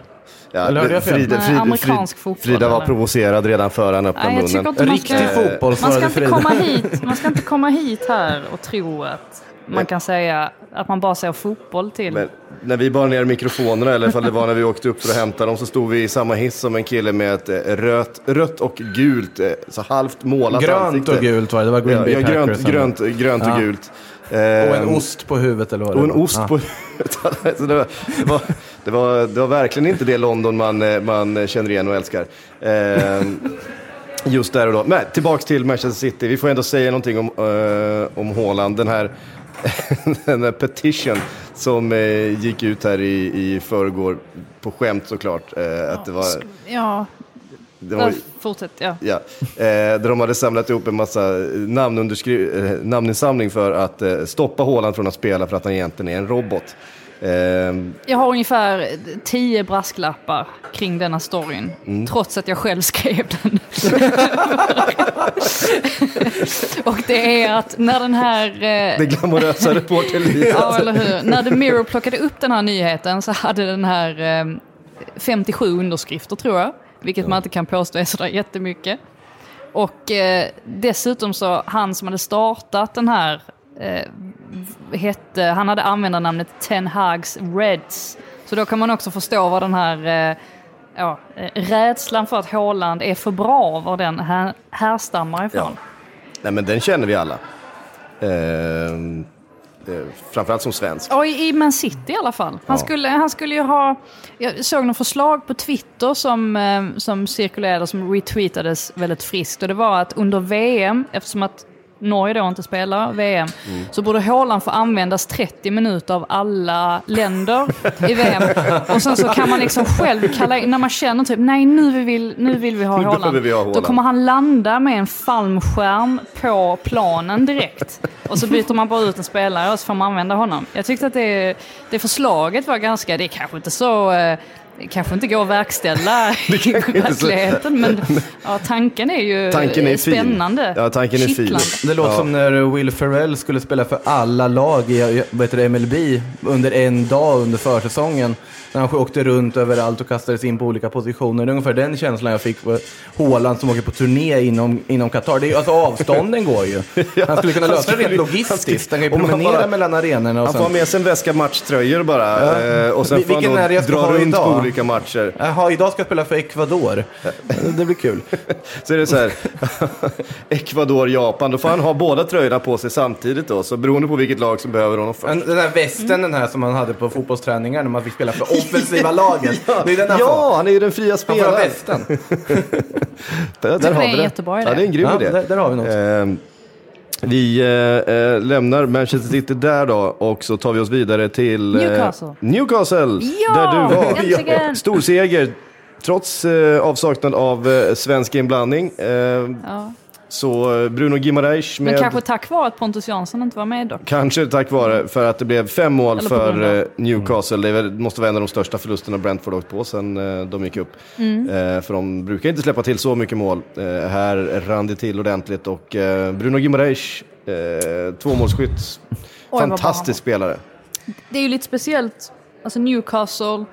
Ja, Eller hörde jag fel? Frida, Frida, amerikansk fotboll, Frida var eller? provocerad redan före han öppnade Nej, munnen. inte man ska, Riktig fotboll man ska inte komma hit. Man ska inte komma hit här och tro att man kan säga att man bara ser fotboll till. Men när vi bar ner mikrofonerna, eller ifall det var när vi åkte upp för att hämta dem, så stod vi i samma hiss som en kille med ett eh, rött, rött och gult, eh, så halvt målat Grönt ansikte. och gult var det, det var Green Ja, Bay ja, Packers. grönt, grönt, grönt och Ja. gult. Och en Ehm, ost på huvudet eller vad det Och en var. ost Ja. på huvudet. Så det, var, det, var, det, var, verkligen inte det London man, eh, man känner igen och älskar. Ehm, just där och då. Men tillbaks till Manchester City. Vi får ändå säga någonting om, eh, om Haaland. Den här, den här petition som eh, gick ut här i, i förrgår, på skämt såklart. eh, att det var, Ja, det var, fortsätt. Ja. Ja, eh, där de hade samlat ihop en massa namnunderskri- eh, namninsamling för att eh, stoppa Haaland från att spela för att han egentligen är en robot. Eh, Jag har ungefär tio brasklappar kring denna storyn, Mm. trots att jag själv skrev den. och det är att när den här... eh, det glamorösa reporterlivet. Ja, eller hur. När The Mirror plockade upp den här nyheten så hade den här eh, 57 underskrifter tror jag. Vilket man inte kan påstå är sådär jättemycket. Och eh, dessutom så, han som hade startat den här, eh, hette, han hade användarnamnet Ten Hags Reds. Så då kan man också förstå vad den här eh, ja, eh, rädslan för att Haaland är för bra, var den här, härstammar ifrån. Nej, men den känner vi alla. Eh, eh, framförallt som svensk. Ja, i i Man City i alla fall. Han, Ja. skulle, han skulle ju ha... Jag såg något förslag på Twitter som, eh, som cirkulerade, som retweetades väldigt friskt. Och det var att under VM, eftersom att Norge då inte spelar VM, Mm. så borde Haaland få användas 30 minuter av alla länder i VM. Och sen så kan man liksom själv kalla in, när man känner typ, nej nu vill, nu vill vi ha behöver vi ha Då kommer han landa med en fallskärm på planen direkt. Och så byter man bara ut en spelare och så får man använda honom. Jag tyckte att det, det förslaget var ganska, det är kanske inte så, eh, det kanske inte går att verkställa i verkligheten. Men ja, tanken är ju Tanken är fin. spännande. Ja, tanken är fin. Det låter Ja. som när Will Ferrell skulle spela för alla lag i vad det, MLB under en dag under försäsongen. När han åkte runt överallt och kastades in på olika positioner. Det är ungefär den känslan jag fick på Haaland som åker på turné inom, inom Qatar. Det är, alltså avstånden går ju. Han skulle kunna han lösa det rent logistiskt. Han kan ju om han promenera bara- mellan arenorna och Han får ha med sig en väska matchtröjor bara. eh, Och sen får han vilken det då dra runt på olika matcher. Jaha, idag ska jag spela för Ecuador. Det blir kul. Så är det så här, Ecuador, Japan, då får han ha båda tröjorna på sig samtidigt då. Så beroende på vilket lag som behöver honom först. Den där västen den här som man hade på fotbollsträningar när man fick spela för offensiva laget. Det är den han. Ja, han är ju den fria Han får ha spelaren. västen. Där, där det har är vi en det. jättebra. Ja, det är en grym Ja, idé. där- där har vi något. Ehm, vi eh, eh, lämnar Manchester City där då och så tar vi oss vidare till eh, Newcastle. Newcastle, Ja, där du var. äntligen! Stor seger, trots eh, avsaknad av eh, svensk inblandning. Eh, Ja. Så eh, Bruno Gimareis med... Men kanske tack vare att Pontus Jansson inte var med dock. Kanske tack vare för att det blev fem mål för eh, Newcastle. Det måste vara en av de största förlusterna Brentford åkt på sen eh, de gick upp. Mm. För de brukar inte släppa till så mycket mål. Här rann det till ordentligt och Bruno Gimareis, tvåmålsskytt, fantastisk spelare. Det är ju lite speciellt, alltså Newcastle,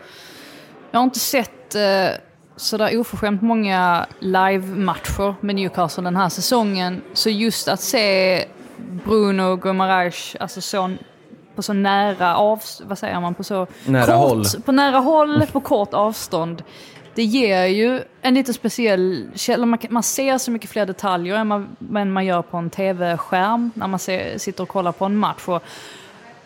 jag har inte sett sådär oförskämt många live-matcher med Newcastle den här säsongen. Så just att se Bruno Guimaraes, alltså så, på så nära av, vad säger man, på så Nära kort, håll. på nära håll, på kort avstånd. Det ger ju en lite speciell källa. Man, man ser så mycket fler detaljer än man, än man gör på en tv-skärm när man ser, sitter och kollar på en match. Och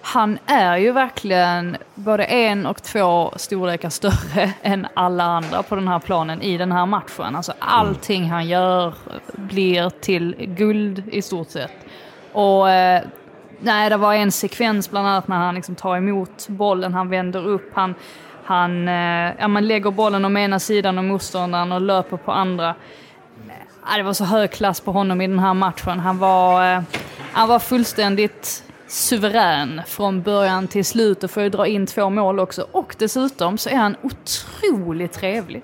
han är ju verkligen både en och två storlekar större än alla andra på den här planen i den här matchen. Alltså allting han gör blir till guld i stort sett. Och eh, nej, det var en sekvens bland annat när han liksom tar emot bollen, han vänder upp, han, han eh, ja, man lägger bollen om ena sidan och motståndaren och löper på andra. Ja, det var så hög klass på honom i den här matchen. Han var, eh, han var fullständigt suverän från början till slut och får ju dra in två mål också. Och dessutom så är han otroligt trevlig.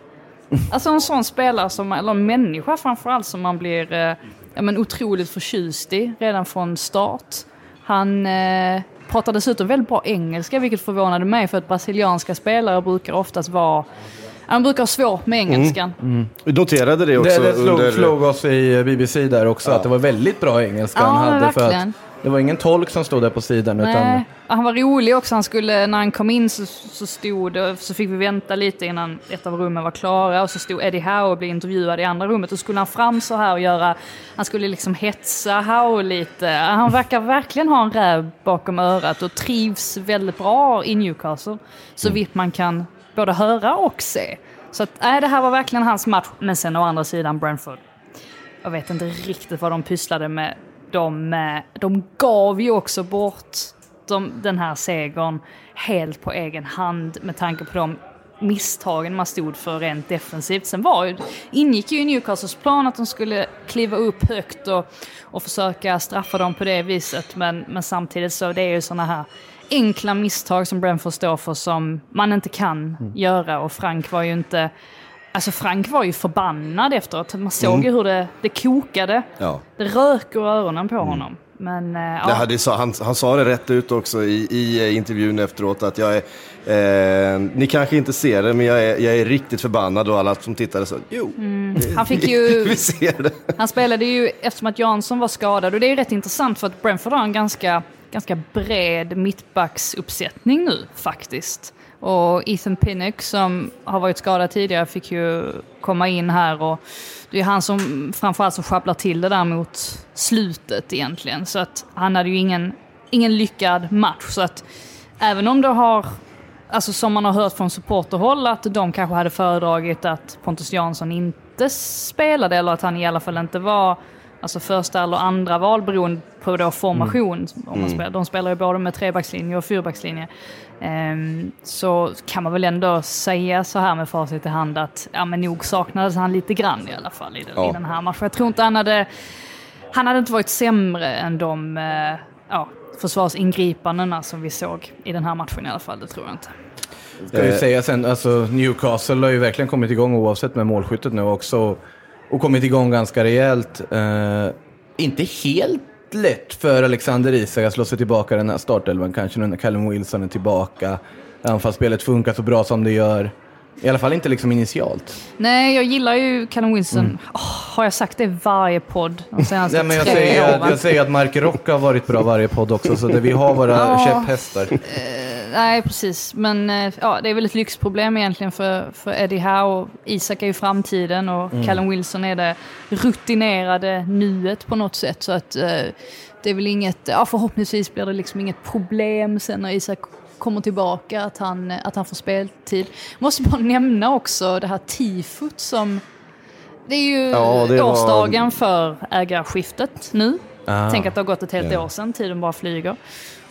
Alltså en sån spelare, som, eller en människa framförallt, som man blir eh, ja, men otroligt förtjust i redan från start. Han, eh, pratar dessutom väldigt bra engelska, vilket förvånade mig för att brasilianska spelare brukar oftast vara han brukar ha svårt med engelskan. Mm. Mm. Vi noterade det också. Det, det slog, under... slog oss i BBC där också, ja. att det var väldigt bra engelska ja, han hade. För att det var ingen tolk som stod där på sidan. Nej. Utan... Han var rolig också. Han skulle, när han kom in så, så stod så fick vi vänta lite innan ett av rummen var klara. Och så stod Eddie Howe och blev intervjuad i andra rummet. Och skulle han fram så här och göra, han skulle liksom hetsa Howe lite. Han verkar verkligen ha en räv bakom örat och trivs väldigt bra i Newcastle. Så vitt man kan både höra och se. Så att, nej, det här var verkligen hans match. Men sen å andra sidan Brentford. Jag vet inte riktigt vad de pysslade med de, eh, de gav ju också bort de, den här segern helt på egen hand med tanke på de misstagen man stod för rent defensivt. Sen var ju, ingick ju i Newcastles plan att de skulle kliva upp högt och, och försöka straffa dem på det viset. Men, men samtidigt så det är ju sådana här enkla misstag som Brentford står för som man inte kan mm. göra och Frank var ju inte Alltså Frank var ju förbannad efteråt. Man såg mm. ju hur det, det kokade. Ja. Det rök ur öronen på mm. honom. Men, äh, ja. hade, han, han sa det rätt ut också i, i eh, intervjun efteråt att jag är, eh, ni kanske inte ser det men jag är, jag är riktigt förbannad och alla som tittade sa jo, mm. han fick ju, vi ser det. Han spelade ju eftersom att Jansson var skadad och det är ju rätt intressant för att Brentford har en ganska, ganska bred mittbacksuppsättning nu faktiskt. Och Ethan Pinnock som har varit skadad tidigare fick ju komma in här och det är han som framförallt som sjabblar till det där mot slutet egentligen. Så att han hade ju ingen, ingen lyckad match. Så att även om det har, alltså som man har hört från supporterhåll, att de kanske hade föredragit att Pontus Jansson inte spelade eller att han i alla fall inte var alltså första eller andra val beroende på då formation. Mm. Om man mm. spelar. De spelar ju både med trebackslinje och fyrbackslinje. Um, så kan man väl ändå säga så här med facit i hand att ja, men nog saknades han lite grann i alla fall i, den, ja. i den här matchen. Jag tror inte han hade, han hade inte varit sämre än de uh, ja, försvarsingripandena som vi såg i den här matchen i alla fall. Det tror jag inte. Ska vi säga sen, alltså Newcastle har ju verkligen kommit igång oavsett med målskyttet nu också. Och kommit igång ganska rejält. Uh, inte helt lätt för Alexander Isak att slå sig tillbaka i den här startelvan kanske nu när Callum Wilson är tillbaka. Anfallsspelet funkar så bra som det gör. I alla fall inte liksom initialt. Nej, jag gillar ju Callum Wilson. Mm. Oh, har jag sagt det varje podd de senaste Nej, men jag, säger, åren? jag säger att Mark Rock har varit bra varje podd också, så det, vi har våra ja, käpphästar. Uh, nej, precis. Men uh, ja, det är väl ett lyxproblem egentligen för, för Eddie Howe. Isak är ju framtiden och mm. Callum Wilson är det rutinerade nuet på något sätt. Så att uh, det är väl inget, ja förhoppningsvis blir det liksom inget problem sen när Isak kommer tillbaka, att han, att han får speltid. Måste bara nämna också det här tifot som... Det är ju ja, det årsdagen var... för ägarskiftet nu. Ah. Tänk att det har gått ett helt yeah. år sedan, tiden bara flyger.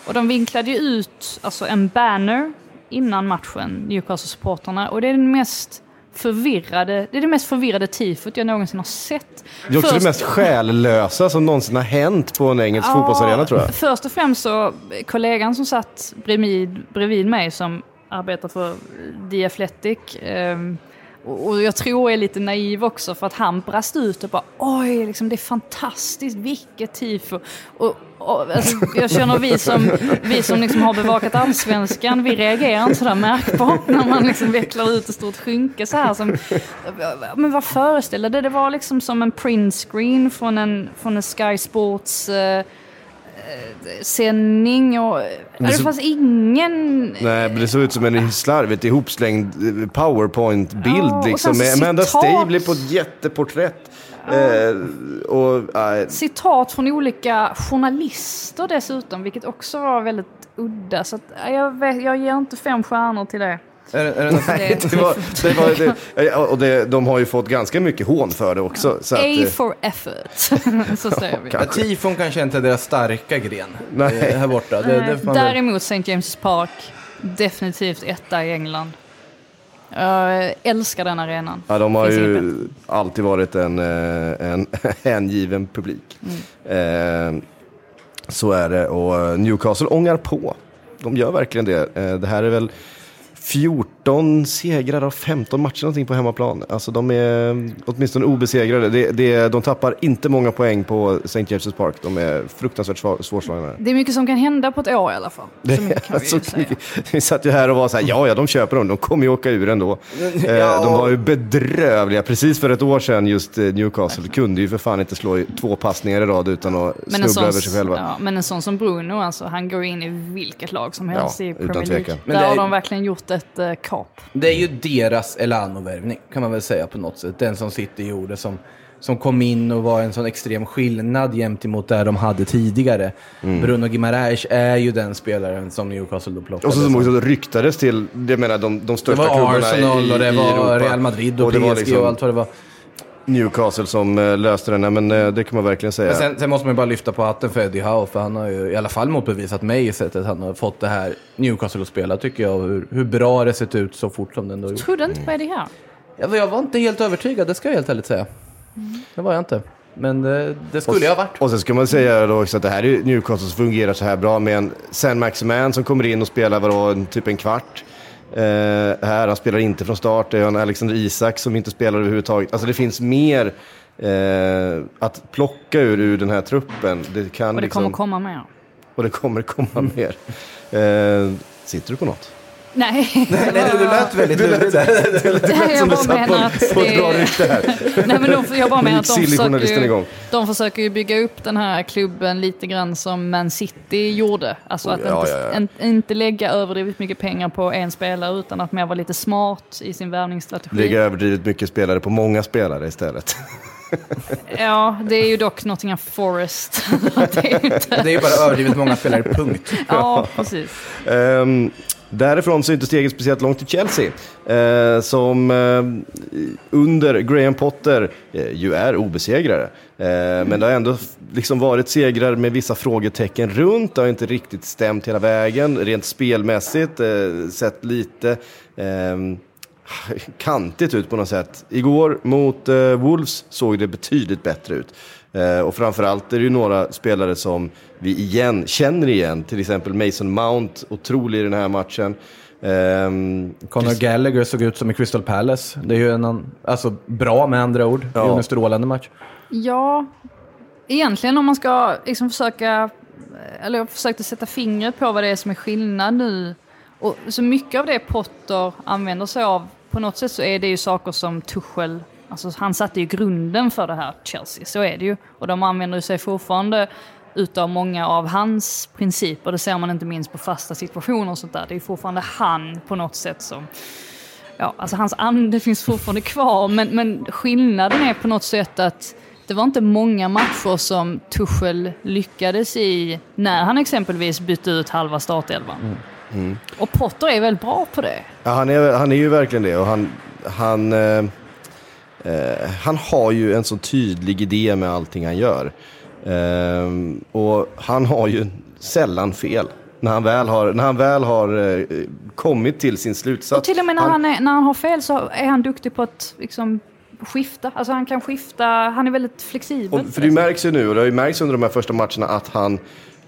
Och de vinklade ju ut alltså, en banner innan matchen, Newcastle-supportrarna. Och det är den mest förvirrade, det är det mest förvirrade tifot jag någonsin har sett. Det är också först, det mest själlösa som någonsin har hänt på en engelsk ja, fotbollsarena tror jag. Först och främst så, kollegan som satt bredvid, bredvid mig som arbetar för The Athletic, eh, och jag tror jag är lite naiv också för att han brast ut och bara oj, liksom, det är fantastiskt, vilket tifo. Och, och, alltså, jag känner vi som, vi som liksom har bevakat allsvenskan, vi reagerar inte sådär märkbart när man liksom vecklar ut ett stort skynke så här. Som, men vad föreställer det? Det var liksom som en printscreen från en, från en Sky Sports eh, sändning och det, så, fanns ingen... Nej, men det såg ut som en slarvigt ihopslängd eh, powerpoint-bild ja, liksom. Med Amanda Stavely på ett jätteporträtt. Eh, och, äh. Citat från olika journalister dessutom, vilket också var väldigt udda. Så att, jag, vet, jag ger inte fem stjärnor till det. Är, är det Nej, det var, det var, det, och det, de har ju fått ganska mycket hån för det också. Så A att, eh, for effort, så säger vi. Ja, tifon kanske inte är deras starka gren Nej. Eh, här borta. Det, Däremot St. James Park, definitivt etta i England. Jag älskar den arenan. Ja, de har ju alltid varit en, eh, en hängiven publik. Mm. Eh, så är det och Newcastle ångar på. De gör verkligen det. Det här är väl 14 segrar av 15 matcher någonting på hemmaplan. Alltså de är åtminstone obesegrade. Det, det, de tappar inte många poäng på St. James' Park. De är fruktansvärt svårslagna. Det är mycket som kan hända på ett år i alla fall. Det, kan vi, alltså, vi satt ju här och var så här, ja, ja, de köper dem. De kommer ju åka ur ändå. Ja. Eh, de var ju bedrövliga. Precis för ett år sedan just eh, Newcastle kunde ju för fan inte slå två passningar i rad utan att men snubbla sån, över sig själva. Ja, men en sån som Bruno, alltså, han går in i vilket lag som helst ja, i Premier League. Där har de verkligen gjort ett uh, kap. Det är ju deras Elano-värvning kan man väl säga på något sätt. Den som City gjorde som, som kom in och var en sån extrem skillnad gentemot det de hade tidigare. Mm. Bruno Gimarais är ju den spelaren som Newcastle då plockade. Och så som också ryktades till, jag menar de, de största klubbarna i Europa. Det var Arsenal och det var Real Madrid och, och PSG liksom, och allt vad det var. Newcastle som uh, löste den, men uh, det kan man verkligen säga. Men sen, sen, måste man ju bara lyfta på hatten för Eddie Howe, för han har ju i alla fall motbevisat mig i sättet han har fått det här Newcastle att spela, tycker jag. Hur, hur bra det sett ut så fort som den då gjort. Trodde inte på Eddie Howe? Jag, jag var inte helt övertygad, det ska jag helt ärligt säga. Mm. Det var jag inte. Men det, det skulle och, jag ha varit. Och sen ska man säga då också att det här är Newcastle som fungerar så här bra med en San Maximan som kommer in och spelar vadå, typ en kvart. Uh, här, han spelar inte från start. Det är en Alexander Isak som inte spelar överhuvudtaget. Alltså det finns mer uh, att plocka ur, ur den här truppen. Det kan och det liksom, kommer komma mer. Och det kommer komma mer. Uh, sitter du på något? Nej. nej, nej du lät väldigt lurig där. Jag bara menar att det... är... nej, men de, jag bara menar att de försöker, ju, de försöker ju bygga upp den här klubben lite grann som Man City gjorde. Alltså att ja, inte, ja, ja. En, inte lägga överdrivet mycket pengar på en spelare utan att mer vara lite smart i sin värvningsstrategi. Lägga överdrivet mycket spelare på många spelare istället. ja, det är ju dock Nottingham Forest. det, är inte... det är ju bara överdrivet många spelare, punkt. ja, precis. Um, Därifrån så är inte steget speciellt långt till Chelsea, eh, som eh, under Graham Potter eh, ju är obesegrade. Eh, men det har ändå liksom varit segrar med vissa frågetecken runt, det har inte riktigt stämt hela vägen, rent spelmässigt, eh, sett lite ehm, kantigt ut på något sätt. Igår mot eh, Wolves såg det betydligt bättre ut. Eh, och framförallt är det ju några spelare som vi igen känner igen. Till exempel Mason Mount, otrolig i den här matchen. Um, Conor Chris Gallagher såg ut som i Crystal Palace. Det är ju en alltså, bra med andra ord. Ja. Det är en strålande match. Ja, egentligen om man ska liksom försöka, eller jag försökte sätta fingret på vad det är som är skillnad nu. Och så mycket av det Potter använder sig av, på något sätt så är det ju saker som Tuchel Alltså, han satte ju grunden för det här Chelsea, så är det ju. Och de använder sig fortfarande utav många av hans principer. Det ser man inte minst på fasta situationer och sånt där. Det är fortfarande han på något sätt som... Ja, alltså hans ande finns fortfarande kvar, men, men skillnaden är på något sätt att det var inte många matcher som Tuchel lyckades i när han exempelvis bytte ut halva startelvan. Mm. Mm. Och Potter är väldigt bra på det. Ja, han är, han är ju verkligen det. Och han, han, eh, eh, han har ju en så tydlig idé med allting han gör. Eh, och han har ju sällan fel. När han väl har, när han väl har eh, kommit till sin slutsats. Och till och med när han, han är, när han har fel så är han duktig på att liksom, skifta. Alltså han kan skifta, han är väldigt flexibel. Och, för det märks ju nu, och det har ju märkts under de här första matcherna, att han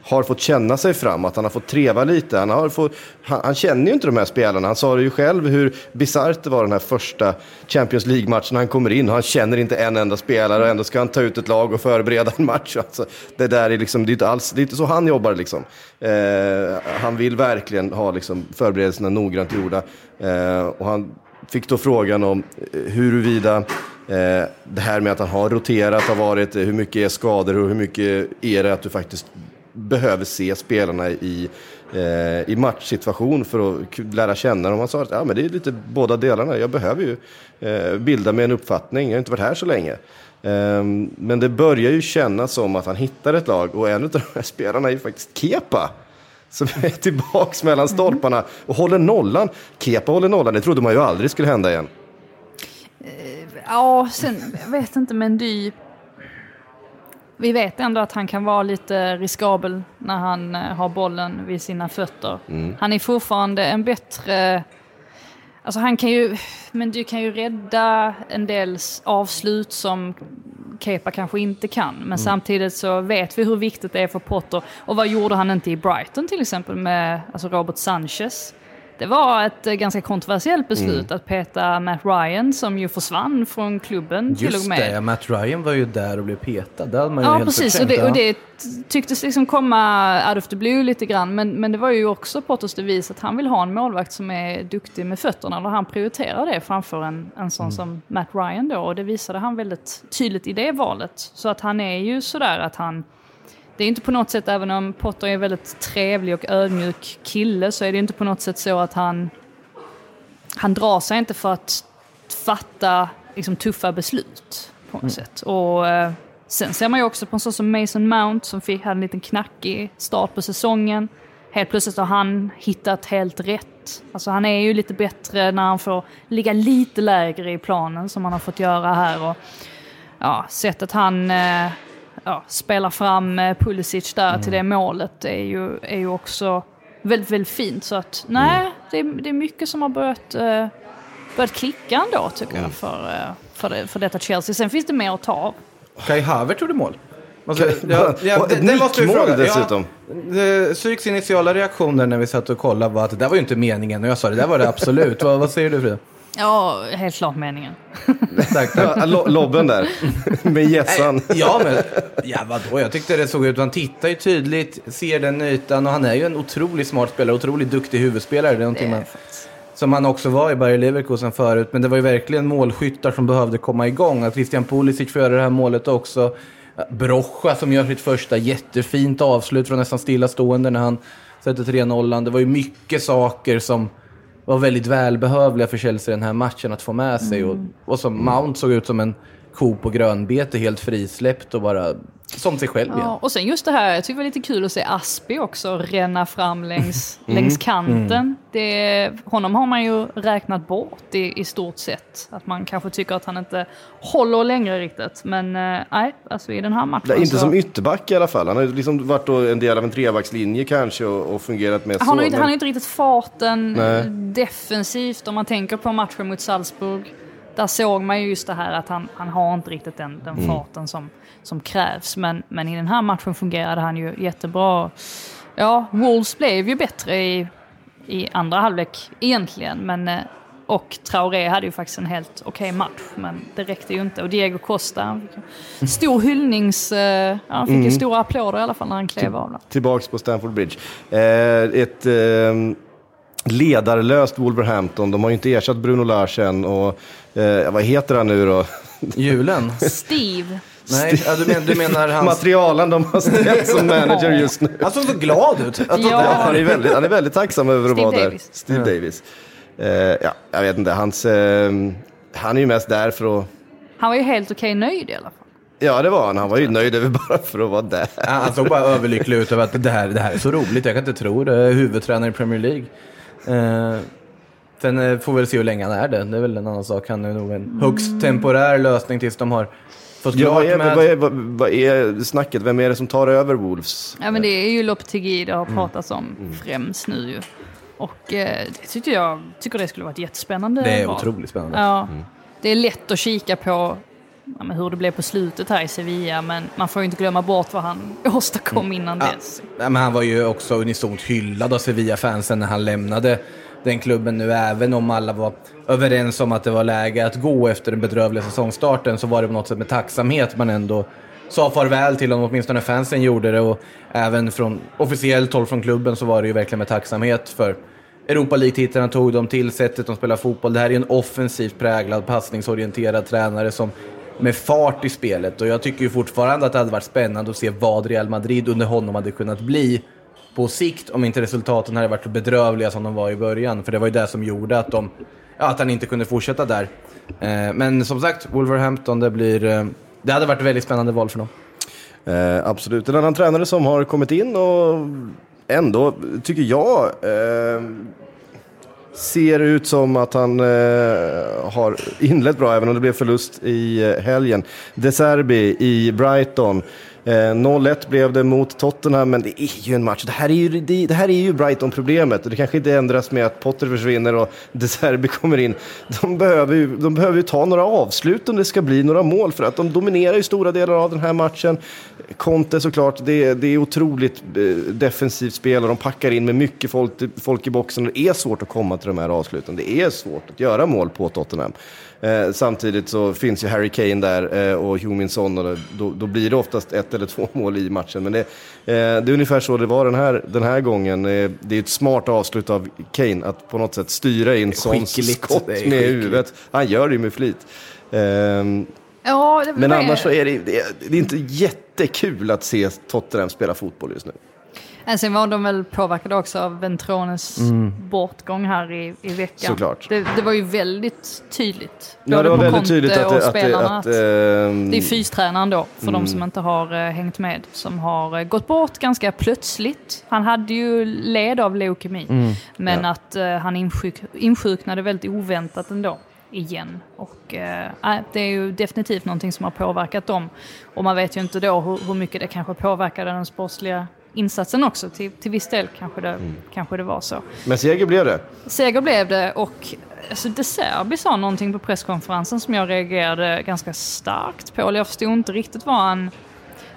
har fått känna sig fram, att han har fått treva lite. Han, har fått, han, han känner ju inte de här spelarna. Han sa det ju själv hur bisarrt det var den här första Champions League-matchen när han kommer in. Och han känner inte en enda spelare och ändå ska han ta ut ett lag och förbereda en match. Alltså, det där är liksom, det är inte alls, det är inte så han jobbar liksom. Eh, han vill verkligen ha liksom, förberedelserna noggrant gjorda. Eh, och han fick då frågan om eh, huruvida eh, det här med att han har roterat har varit, eh, hur mycket är skador och hur mycket är det att du faktiskt behöver se spelarna i, eh, i matchsituation för att lära känna dem. Han sa att ja, men det är lite båda delarna. Jag behöver ju eh, bilda mig en uppfattning. Jag har inte varit här så länge. Eh, men det börjar ju kännas som att han hittar ett lag och en av de här spelarna är ju faktiskt Kepa som är tillbaks mellan stolparna och håller nollan. Kepa håller nollan, det trodde man ju aldrig skulle hända igen. Eh, ja, sen, jag vet inte, men Dy vi vet ändå att han kan vara lite riskabel när han eh, har bollen vid sina fötter. Mm. Han är fortfarande en bättre... Alltså han kan ju... Men du kan ju rädda en del avslut som Kepa kanske inte kan. Men mm. samtidigt så vet vi hur viktigt det är för Potter. Och vad gjorde han inte i Brighton till exempel med alltså Robert Sanchez? Det var ett eh, ganska kontroversiellt beslut mm. att peta Matt Ryan som ju försvann från klubben Just till och med. Just det, Matt Ryan var ju där och blev petad. Det hade man ju ja, helt precis. Och det, och det tycktes liksom komma out of the blue lite grann. Men, men det var ju också Potters devis att han vill ha en målvakt som är duktig med fötterna. Eller han prioriterar det framför en, en sån mm. som Matt Ryan då. Och det visade han väldigt tydligt i det valet. Så att han är ju sådär att han det är inte på något sätt, även om Potter är en väldigt trevlig och ödmjuk kille, så är det inte på något sätt så att han... Han drar sig inte för att fatta liksom, tuffa beslut på något mm. sätt. Och eh, sen ser man ju också på en sån som Mason Mount som fick, hade en liten knackig start på säsongen. Helt plötsligt har han hittat helt rätt. Alltså han är ju lite bättre när han får ligga lite lägre i planen som han har fått göra här. Och, ja, sättet han eh, ja, spelar fram eh, Pulisic där mm. till det målet är ju, är ju också väldigt, väldigt fint. Så att nej, mm. det, är, det är mycket som har börjat, uh, börjat klicka ändå tycker mm. jag för, uh, för, det, för detta Chelsea. Sen finns det mer att ta av. Kai Havert gjorde mål. Alltså, ja, ja, det, ett nickmål dessutom. Ja, Syks initiala reaktioner när vi satt och kollade var att det där var ju inte meningen. Och jag sa det där var det absolut. vad, vad säger du Frida? Ja, helt klart meningen. tack, tack. lobben där, med gässan. ja, men ja, vadå? Jag tyckte det såg ut. Han tittar ju tydligt, ser den ytan och han är ju en otroligt smart spelare, otroligt duktig huvudspelare. Det är någonting man, som han också var i Bayer Leverkusen förut. Men det var ju verkligen målskyttar som behövde komma igång. Att Christian Pulisic får göra det här målet också. Brocha som gör sitt första jättefint avslut från nästan stillastående när han sätter 3-0. Det var ju mycket saker som var väldigt välbehövliga för Chelsea den här matchen att få med sig. Och, och som Mount såg ut som en ko på grönbete, helt frisläppt och bara som sig själv igen. Ja, och sen just det här, jag tycker det var lite kul att se Aspi också ränna fram längs, mm. längs kanten. Mm. Det, honom har man ju räknat bort i, i stort sett. Att man kanske tycker att han inte håller längre riktigt. Men eh, nej, alltså i den här matchen. Nej, inte så... som ytterback i alla fall. Han har liksom varit en del av en trebackslinje kanske och, och fungerat med han så. Har inte, men... Han har inte riktigt farten nej. defensivt om man tänker på matchen mot Salzburg där såg man ju just det här att han, han har inte riktigt den, den mm. farten som, som krävs. Men, men i den här matchen fungerade han ju jättebra. Ja, Wolves blev ju bättre i, i andra halvlek egentligen. Men, eh, och Traoré hade ju faktiskt en helt okej okay match, men det räckte ju inte. Och Diego Costa, stor hyllnings... Eh, han fick mm. ju stora applåder i alla fall när han klev av. Tillbaks på Stamford Bridge. Eh, ett... Eh ledarlöst Wolverhampton. De har ju inte ersatt Bruno Larsen och eh, vad heter han nu då? Julen? Steve. Nej, ja, du, men, du menar hans... Materialen de har ställt som manager just nu. Han såg så glad ut. Ja. Han, är väldigt, han är väldigt tacksam över att vara där. Steve ja. Davis. Uh, ja, jag vet inte, hans, uh, han är ju mest där för att... Han var ju helt okej nöjd i alla fall. Ja, det var han. Han var ju nöjd över bara för att vara där. han såg bara överlycklig ut över att det här, det här är så roligt. Jag kan inte tro det. Huvudtränare i Premier League. Uh, Sen eh, får vi väl se hur länge han är det. Det är väl en annan sak. Han är nog en högst temporär lösning tills de har fått ja, är, med... vad, är, vad, vad är snacket? Vem är det som tar över Wolves? Ja, men det är ju Lopetegui det har mm. pratats om mm. främst nu ju. Och eh, det tycker jag tycker det skulle vara ett jättespännande Det är val. otroligt spännande. Ja. Mm. Det är lätt att kika på ja, hur det blev på slutet här i Sevilla, men man får ju inte glömma bort vad han åstadkom mm. innan ja. dess. Ja, men han var ju också unisont hyllad av Sevilla-fansen när han lämnade den klubben nu, även om alla var överens om att det var läge att gå efter den bedrövliga säsongstarten, så var det på något sätt med tacksamhet man ändå sa farväl till honom, åtminstone fansen gjorde det och även från officiellt håll från klubben så var det ju verkligen med tacksamhet för Europa League-titlarna tog de till, sättet de spelar fotboll. Det här är en offensivt präglad, passningsorienterad tränare som med fart i spelet och jag tycker ju fortfarande att det hade varit spännande att se vad Real Madrid under honom hade kunnat bli på sikt om inte resultaten hade varit så bedrövliga som de var i början. För det var ju det som gjorde att, de, ja, att han inte kunde fortsätta där. Eh, men som sagt, Wolverhampton, det, blir, eh, det hade varit ett väldigt spännande val för dem. Eh, absolut. En annan tränare som har kommit in och ändå, tycker jag, eh, ser ut som att han eh, har inlett bra, även om det blev förlust i eh, helgen. De Serbi i Brighton Eh, 0-1 blev det mot Tottenham, men det är ju en match. Det här är ju, det, det här är ju Brighton-problemet. Det kanske inte ändras med att Potter försvinner och De Serbi kommer in. De behöver, ju, de behöver ju ta några avslut om det ska bli några mål, för att de dominerar ju stora delar av den här matchen. Conte såklart, det, det är otroligt eh, defensivt spel och de packar in med mycket folk, folk i boxen. Det är svårt att komma till de här avsluten. Det är svårt att göra mål på Tottenham. Eh, samtidigt så finns ju Harry Kane där eh, och Huminson och då, då, blir det oftast ett eller två mål i matchen. Men det, eh, det är ungefär så det var den här, den här gången. Eh, det är ett smart avslut av Kane att på något sätt styra in Sons skott med huvudet. Han gör det ju med flit. Ehm, ja, men annars så är det, det, det är inte jättekul att se Tottenham spela fotboll just nu. Sen var de väl påverkade också av Ventrones mm. bortgång här i, i veckan. Såklart. Det, det var ju väldigt tydligt. Ja, det var väldigt Conte tydligt att, och att, spelarna, att, att, att, det är fystränaren då, för mm. de som inte har uh, hängt med, som har uh, gått bort ganska plötsligt. Han hade ju led av leukemi, mm. men ja. att uh, han insjuk, insjuknade väldigt oväntat ändå igen. Och äh, det är ju definitivt någonting som har påverkat dem. Och man vet ju inte då hur, hur mycket det kanske påverkade den sportsliga insatsen också. Till, till viss del kanske det, mm. kanske det var så. Men seger blev det? Seger blev det och alltså, De Serbi sa någonting på presskonferensen som jag reagerade ganska starkt på. Jag förstod inte riktigt vad han,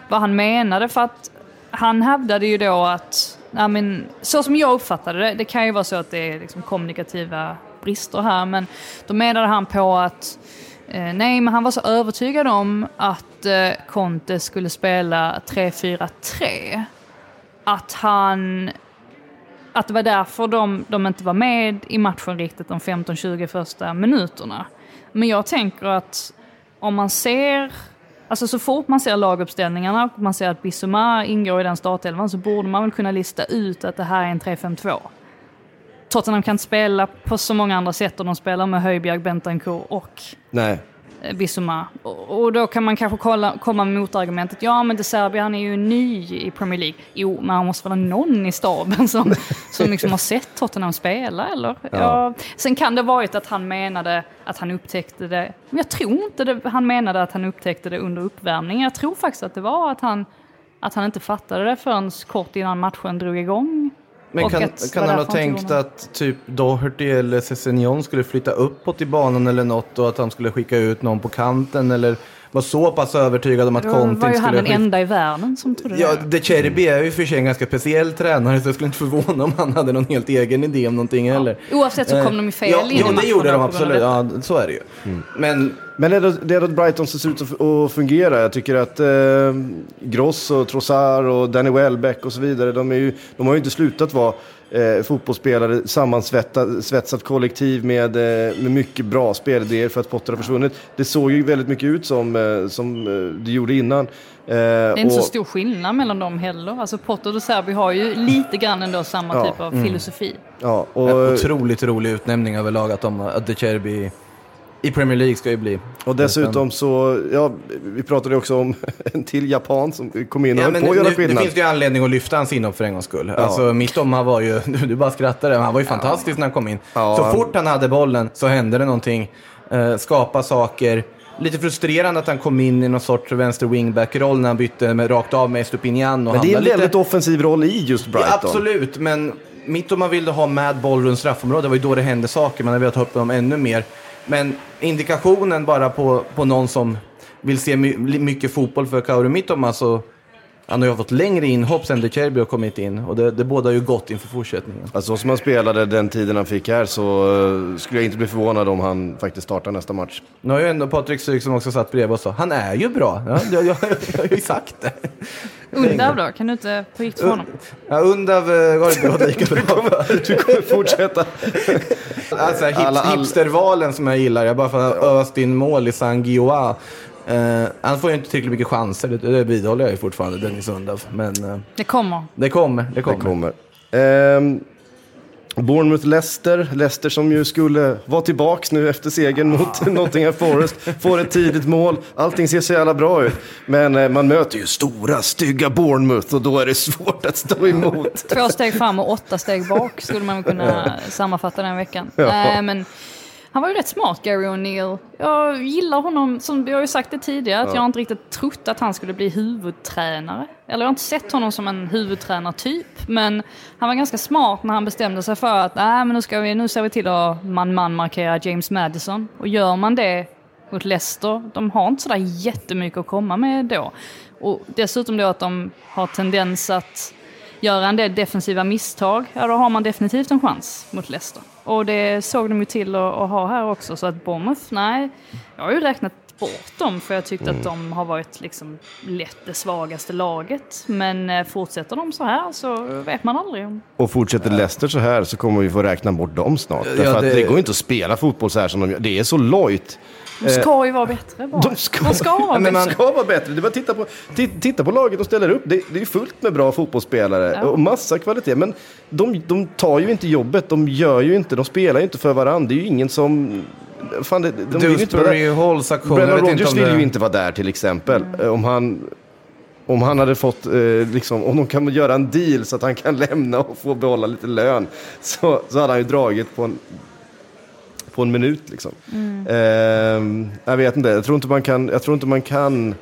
vad han menade för att han hävdade ju då att, ja, men, så som jag uppfattade det, det kan ju vara så att det är liksom kommunikativa brister här, men då menade han på att eh, nej, men han var så övertygad om att eh, Conte skulle spela 3-4-3 att han... Att det var därför de, de inte var med i matchen riktigt de 15-20 första minuterna. Men jag tänker att om man ser... Alltså så fort man ser laguppställningarna och man ser att Bissouma ingår i den startelvan så borde man väl kunna lista ut att det här är en 3-5-2. Tottenham kan inte spela på så många andra sätt och de spelar med Höjbjerg, Bentancourt och Nej. Bissoma. Och då kan man kanske kolla, komma med motargumentet, ja men De Serbia han är ju ny i Premier League. Jo, men han måste vara någon i staben som, som liksom har sett Tottenham spela eller? Ja. ja. Sen kan det varit att han menade att han upptäckte det, men jag tror inte det, han menade att han upptäckte det under uppvärmningen. Jag tror faktiskt att det var att han, att han inte fattade det förrän kort innan matchen drog igång. Men kan, kan han ha tänkt att typ Doherty eller Cessignon skulle flytta uppåt i banan eller något och att han skulle skicka ut någon på kanten eller var så pass övertygad om att Conte skulle... Var ju han den enda i världen som trodde ja, det? Ja, De Cherby är ju för sig en ganska speciell tränare så jag skulle inte förvåna om han hade någon helt egen idé om någonting ja. heller. Oavsett så kom de ju fel ja, in Ja, det gjorde de absolut. Ja, så är det ju. Mm. Men men det är, då, det är då Brighton som ser ut att fungera. Jag tycker att eh, Gross och Trossard och Danny Welbeck och så vidare, de, är ju, de har ju inte slutat vara eh, fotbollsspelare, sammansvetsat kollektiv med, eh, med mycket bra spelidéer för att Potter har försvunnit. Det såg ju väldigt mycket ut som, eh, som eh, det gjorde innan. Eh, det är inte och, så stor skillnad mellan dem heller. Alltså Potter och Serbi har ju lite grann ändå samma ja, typ av mm. filosofi. Ja, och, otroligt rolig utnämning överlag att, de, att De Cherby i Premier League ska ju bli. Och dessutom så, ja, vi pratade också om en till japan som kom in och ja, höll på att göra skillnad. Det finns ju anledning att lyfta hans inhopp för en gångs skull. Ja. Alltså Mittoma var ju, du bara skrattade, han var ju fantastisk ja. när han kom in. Ja, så fort han hade bollen så hände det någonting. Uh, skapa saker. Lite frustrerande att han kom in i någon sorts vänster wingback-roll när han bytte med, rakt av med Estupinian. Men det är en väldigt lite... offensiv roll i just Brighton. Ja, absolut, men mitt om man ville ha med boll runt straffområdet, det var ju då det hände saker. Man hade velat ha upp dem ännu mer. Men indikationen bara på, på någon som vill se my, mycket fotboll för Kauri Mittoma alltså, han har ju fått längre inhopp sen De Cherby har kommit in och det, det båda ju gott inför fortsättningen. Alltså som han spelade den tiden han fick här så uh, skulle jag inte bli förvånad om han faktiskt startar nästa match. Nu har ju ändå Patrik Syk som också satt bredvid och sa han är ju bra. Ja, jag, jag, jag har ju sagt det. Undav då? Kan du inte få gift för honom? Ja, Undav uh, går det bra. Du kommer, du kommer fortsätta. alltså, hipstervalen som jag gillar. Jag bara för att öst in mål i San Gioa. Uh, han får ju inte tillräckligt mycket chanser, det, det vidhåller jag ju fortfarande, Dennis Undav. Men, uh, det kommer. Det kommer, det kommer. Det kommer. Um, Bournemouth-Leicester, Leicester som ju skulle vara tillbaks nu efter segern mot Nottingham Forest, får ett tidigt mål, allting ser så jävla bra ut. Men uh, man möter ju stora, stygga Bournemouth och då är det svårt att stå emot. Två steg fram och åtta steg bak skulle man kunna sammanfatta den veckan. Ja. men Han var ju rätt smart, Gary O'Neill. Jag gillar honom, som vi har ju sagt det tidigare, att ja. jag har inte riktigt trott att han skulle bli huvudtränare. Eller jag har inte sett honom som en huvudtränartyp. Men han var ganska smart när han bestämde sig för att Nej, men nu, ska vi, nu ser vi till att man-man markera James Madison. Och gör man det mot Leicester, de har inte sådär jättemycket att komma med då. Och dessutom då att de har tendens att göra en del defensiva misstag, ja då har man definitivt en chans mot Leicester. Och det såg de ju till att, att ha här också, så att Bournemouth, nej, jag har ju räknat bort dem för jag tyckte mm. att de har varit liksom lätt det svagaste laget. Men eh, fortsätter de så här så vet man aldrig. Och fortsätter Leicester så här så kommer vi få räkna bort dem snart. Ja, Därför det... att det går inte att spela fotboll så här som de gör. Det är så lojt. De ska ju vara bättre bara. De ska, de ska vara bättre. Man ska vara bättre. Det bara titta på, titta på laget de ställer upp. Det, det är fullt med bra fotbollsspelare ja. och massa kvalitet. Men de, de tar ju inte jobbet. De gör ju inte, de spelar ju inte för varandra. Det är ju ingen som... Fan, det, de vill inte vara där. Brennan Rodgers vill ju inte vara där till exempel. Mm. Om han... Om han hade fått, eh, liksom, om de kan göra en deal så att han kan lämna och få behålla lite lön, så, så hade han ju dragit på en på en minut. Liksom. Mm. Eh, jag vet inte, jag tror inte man kan, jag tror inte man kan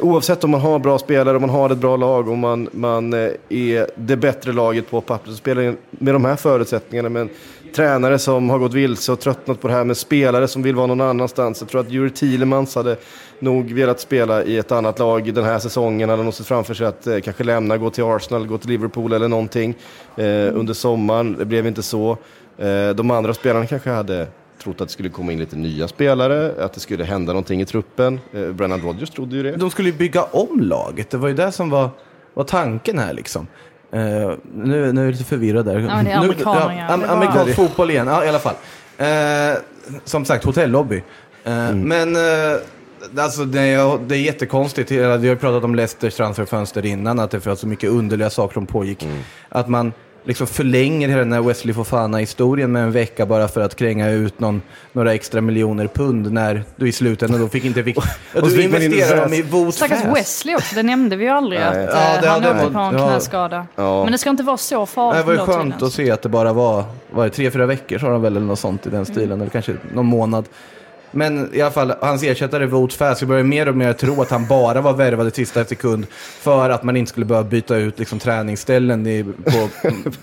Oavsett om man har bra spelare, om man har ett bra lag, om man, man eh, är det bättre laget på pappret, spelar med de här förutsättningarna, med en tränare som har gått vilse och tröttnat på det här, med spelare som vill vara någon annanstans. Jag tror att Juri Thielemans hade nog velat spela i ett annat lag den här säsongen, hade nog sett framför sig att eh, kanske lämna, gå till Arsenal, gå till Liverpool eller någonting eh, under sommaren. Det blev inte så. Eh, de andra spelarna kanske hade trott att det skulle komma in lite nya spelare, att det skulle hända någonting i truppen. Eh, Brennan Rodgers trodde ju det. De skulle ju bygga om laget, det var ju det som var, var tanken här liksom. Uh, nu, nu är jag lite förvirrad där. Ja, det är amerikaner. Ja, amerikansk fotboll igen, ja, i alla fall. Uh, som sagt, hotellobby. Uh, mm. Men alltså, det, är, det är jättekonstigt. Vi har ju pratat om Leicesters transferfönster innan, att det var så mycket underliga saker som pågick. Mm. Att man liksom förlänger hela den här Wesley Fofana-historien med en vecka bara för att kränga ut någon, några extra miljoner pund när du i slutändan då fick inte... Fick, och du investerar dem i Wout Stackars Wesley också, det nämnde vi ju aldrig. att ja, det, han åkte på en knäskada. Ja. Men det ska inte vara så farligt. Det var skönt att se att det bara var, var det, tre, fyra veckor sa de väl eller något sånt i den stilen. Mm. Eller kanske någon månad. Men i alla fall, hans ersättare Vote Fast, jag börjar mer och mer tro att han bara var värvad i sista sekund för att man inte skulle behöva byta ut liksom, träningsställen i, på,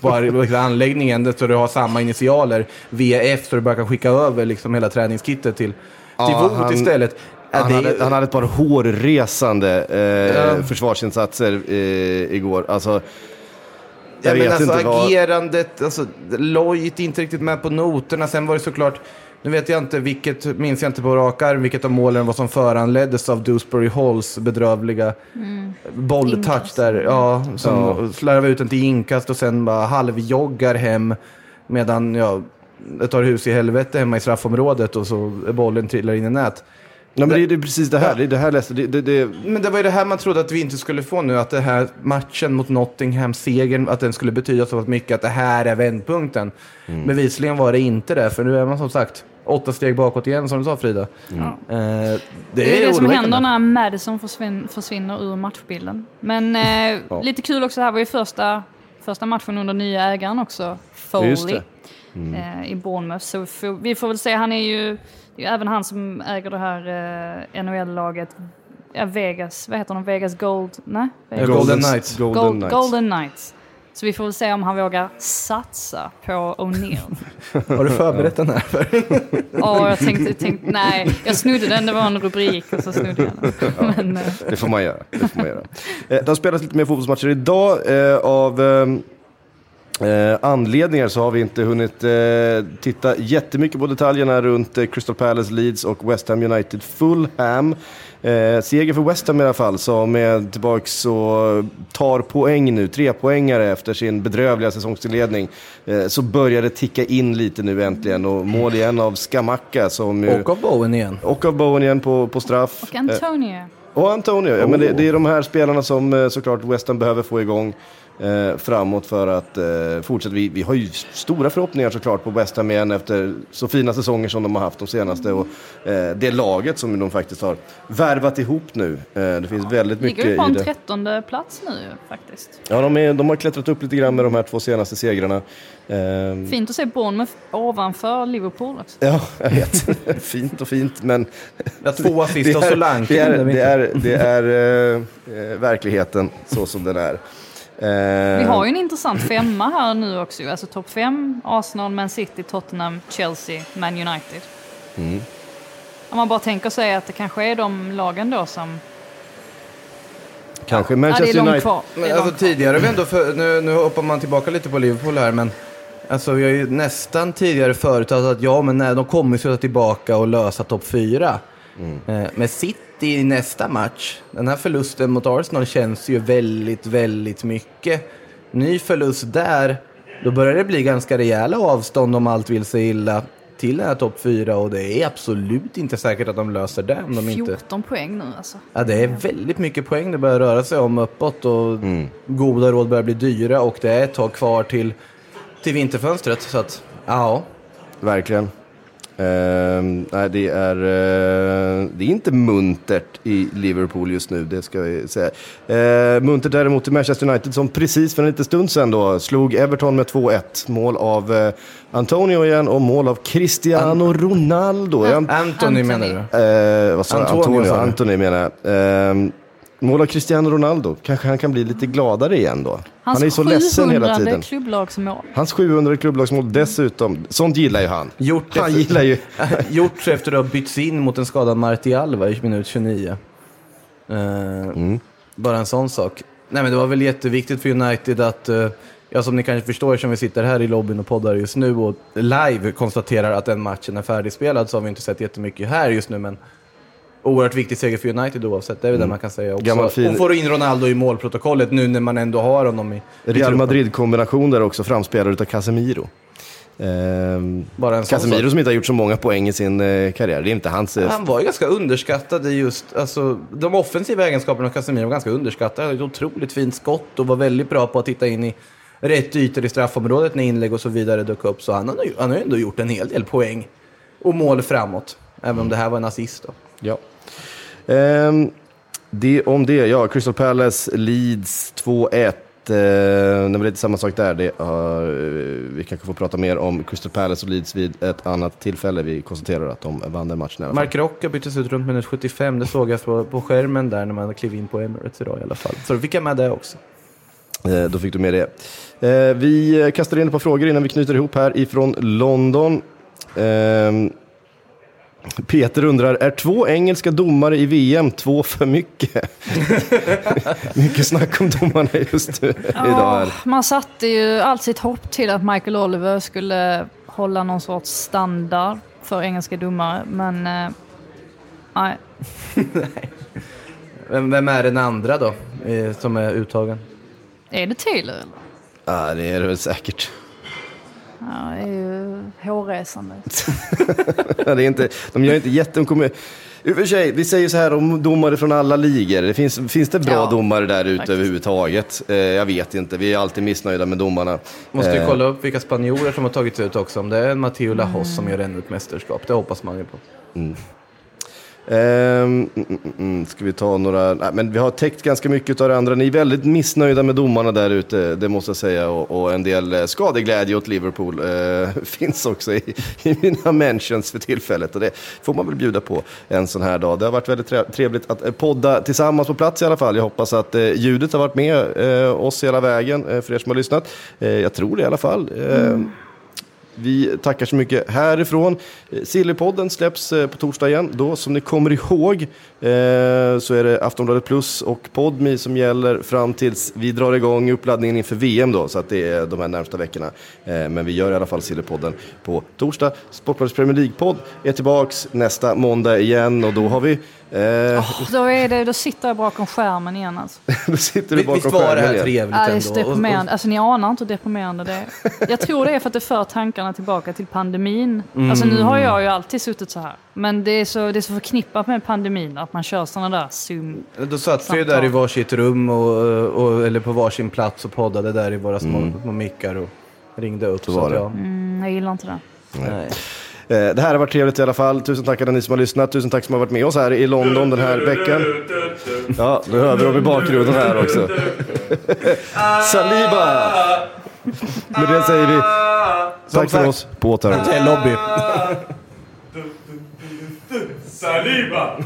på liksom, anläggningen så du har samma initialer, VF, så du bara kan skicka över liksom, hela träningskittet till, till ja, Vote istället. Han, det... hade, han hade ett par hårresande eh, ja. försvarsinsatser eh, igår. Alltså, jag ja, vet alltså, inte agerandet, vad... alltså, Lloyd inte riktigt med på noterna. Sen var det såklart nu vet jag inte vilket, minns jag inte på rak arm, vilket av målen var som föranleddes av Dewsbury Halls bedrövliga mm. bolltouch där. Ja, som ja. slarvar ut den till inkast och sen bara halvjoggar hem medan ja, det tar hus i helvete hemma i straffområdet och så bollen trillar in i nät. Nej, men det, det är precis det här. Det, det här läste, det, det, det, Men det var ju det här man trodde att vi inte skulle få nu. Att det här matchen mot Nottingham, segern, att den skulle betyda så mycket. Att det här är vändpunkten. Mm. Bevisligen var det inte det. För nu är man som sagt åtta steg bakåt igen som du sa Frida. Mm. Eh, det, det, är det, det som händer när Madison försvinner, försvinner ur matchbilden. Men eh, ja. lite kul också, det här var ju första, första matchen under nya ägaren också, Foley. Mm. Eh, I Bournemouth. Så vi får, vi får väl se, han är ju, det är även han som äger det här eh, NHL-laget. Ja, Vegas, vad heter de? Vegas Gold? Nej? Vegas. Golden Knights. Golden, Gold, Knights. Golden Knights. Så vi får väl se om han vågar satsa på O'Neill. Har du förberett den här? Ja, jag tänkte, tänkte, nej, jag snodde den, det var en rubrik och så snodde jag den. Men, eh. det får man göra. Det, får man göra. Eh, det har spelats lite mer fotbollsmatcher idag. Eh, av Eh, anledningar så har vi inte hunnit eh, titta jättemycket på detaljerna runt eh, Crystal Palace, Leeds och West Ham United Fulham. Eh, seger för West Ham i alla fall, som är tillbaka och tar poäng nu, tre poängare efter sin bedrövliga säsongsinledning. Eh, så börjar det ticka in lite nu äntligen och mål igen av Skamacka. Som ju, och av Bowen igen. Och av Bowen igen på, på straff. Och Antonio. Och Antonio, ja, men det, det, är de här spelarna som eh, såklart West Ham behöver få igång. Eh, framåt för att eh, fortsätta. Vi, vi har ju stora förhoppningar såklart på West Ham igen efter så fina säsonger som de har haft de senaste och eh, det laget som de faktiskt har värvat ihop nu. Eh, det finns väldigt mycket i det. Ligger på en trettonde plats nu faktiskt. Ja, de, är, de har klättrat upp lite grann med de här två senaste segrarna. Eh, fint att se Bournemouth ovanför Liverpool också. Ja, jag vet. fint och fint, men... Ja, två assist och Solanke. Det är, det är, det är, det är eh, verkligheten så som den är. Eh, Vi har ju en intressant femma här nu också. Alltså topp fem, Arsenal, Man City, Tottenham, Chelsea, Man United. Mm. Om man bara tänker sig att det kanske är de lagen då som... Kanske Manchester ja, United. Men, alltså, tidigare vi ändå, för, nu, nu hoppar man tillbaka lite på Liverpool här, men alltså, vi har ju nästan tidigare förutsatt att ja, men nej, de kommer sluta tillbaka och lösa topp fyra. Mm. Med City i nästa match. Den här förlusten mot Arsenal känns ju väldigt, väldigt mycket. Ny förlust där, då börjar det bli ganska rejäla avstånd om allt vill sig illa till den här topp 4 och det är absolut inte säkert att de löser det. Om de 14 inte... poäng nu alltså. Ja, det är väldigt mycket poäng det börjar röra sig om uppåt och mm. goda råd börjar bli dyra och det är ett tag kvar till, till vinterfönstret. Så att, ja. Verkligen. Uh, nej, det är, uh, det är inte muntert i Liverpool just nu, det ska vi säga. Uh, muntert däremot i Manchester United som precis för en liten stund sedan då slog Everton med 2-1. Mål av uh, Antonio igen och mål av Cristiano An Ronaldo. An Anthony menar du? vad sa Antonio, Antonio, Anthony menar jag. Ehm, Mål av Cristiano Ronaldo. Kanske han kan bli lite gladare igen då. Hans han är så ledsen hela tiden. klubblagsmål. Hans 700 klubblagsmål dessutom. Sånt gillar ju han. Gjort han efter, gillar ju... gjort efter att ha bytts in mot en skadad Martial i minut 29. Uh, eh, mm. Bara en sån sak. Nej men det var väl jätteviktigt för United att, uh, ja som ni kanske förstår som vi sitter här i lobbyn och poddar just nu och live konstaterar att den matchen är färdigspelad så har vi inte sett jättemycket här just nu men oerhört viktig seger för United oavsett. Det är väl mm. det man kan säga också. fin... Och får in Ronaldo i målprotokollet nu när man ändå har honom i... Real Madrid-kombination där också, framspelad av Casemiro. Ehm, Casemiro som inte har gjort så många poäng i sin eh, karriär. Det är inte hans... Eh... Han var ju ganska underskattad i just... Alltså, de offensiva egenskaperna av Casemiro var ganska underskattade. Han hade ett otroligt fint skott och var väldigt bra på att titta in i rätt ytor i straffområdet när inlägg och så vidare dök upp. Så han har, han har ju ändå gjort en hel del poäng och mål framåt. Även om det här var en assist då. Ja. Um, det om det, ja, Crystal Palace Leeds 2-1. Uh, det var lite samma sak där. Det, uh, vi kanske får prata mer om Crystal Palace och Leeds vid ett annat tillfälle. Vi konstaterar att de vann den matchen i alla fall. Mark Rocca byttes ut runt minut 75. Det såg jag på, på skärmen där när man klev in på Emirates idag i alla fall. Så då fick jag med det också. Uh, då fick du med det. Uh, vi kastar in ett par frågor innan vi knyter ihop här ifrån London. Uh, Peter undrar, är två engelska domare i VM två för mycket? mycket snack om domarna just nu ja, idag. Man satte ju allt sitt hopp till att Michael Oliver skulle hålla någon sorts standard för engelska domare, men eh, nej. vem, vem är den andra då, som är uttagen? Är det Taylor? Eller? Ja, det är det väl säkert. Ja, det är ju hårresande. det är inte, de gör inte jätte... De kommer, i och för sig, vi säger så här om domare från alla ligor. Det finns, finns det bra ja, domare där ute överhuvudtaget? Eh, jag vet inte, vi är alltid missnöjda med domarna. Måste ju eh. kolla upp vilka spanjorer som har tagits ut också. Om det är Matteo Lajos mm. som gör ännu ett mästerskap, det hoppas man ju på. Mm. Um, mm, ska vi ta några, nej, men vi har täckt ganska mycket av det andra. Ni är väldigt missnöjda med domarna där ute, det måste jag säga. Och, och en del eh, skadeglädje åt Liverpool uh, finns också i, i, mina mentions för tillfället. Och det får man väl bjuda på en sån här dag. Det har varit väldigt trevligt att eh, podda tillsammans på plats i alla fall. Jag hoppas att uh, ljudet har varit med uh, oss hela vägen, för er som har lyssnat. jag tror det i alla fall. Ehm, mm. Vi tackar så mycket härifrån. Sillypodden släpps eh, på torsdag igen. Då, som ni kommer ihåg, eh, så är det Aftonbladet Plus och Podmi som gäller fram tills vi drar igång uppladdningen inför VM. Då, så att det är de här närmsta veckorna. Eh, men vi gör i alla fall Sillypodden på torsdag. Sportbladets Premier League-podd är tillbaks nästa måndag igen och då har vi Oh, då, är det, då sitter jag bakom skärmen igen alltså. då sitter du bakom Visst var det här igen. trevligt Ja, det är så deprimerande. Alltså ni anar inte hur deprimerande det är. Jag tror det är för att det för tankarna tillbaka till pandemin. Alltså nu har jag ju alltid suttit så här. Men det är så, det är så förknippat med pandemin att man kör sådana där zoom. Då satt vi ju där i varsitt rum och, och, eller på varsin plats och poddade där i våra små, små mickar och ringde upp. Så var att det. jag- Mm, jag gillar inte det. Nej. Eh, Det här har varit trevligt i alla fall. Tusen tack alla ni som har lyssnat. Tusen tack som har varit med oss här i London den här veckan. Ja, nu hör vi dem i bakgrunden här också. Saliba! Med det säger vi tack för oss. På återhörande. Lobby. Saliba!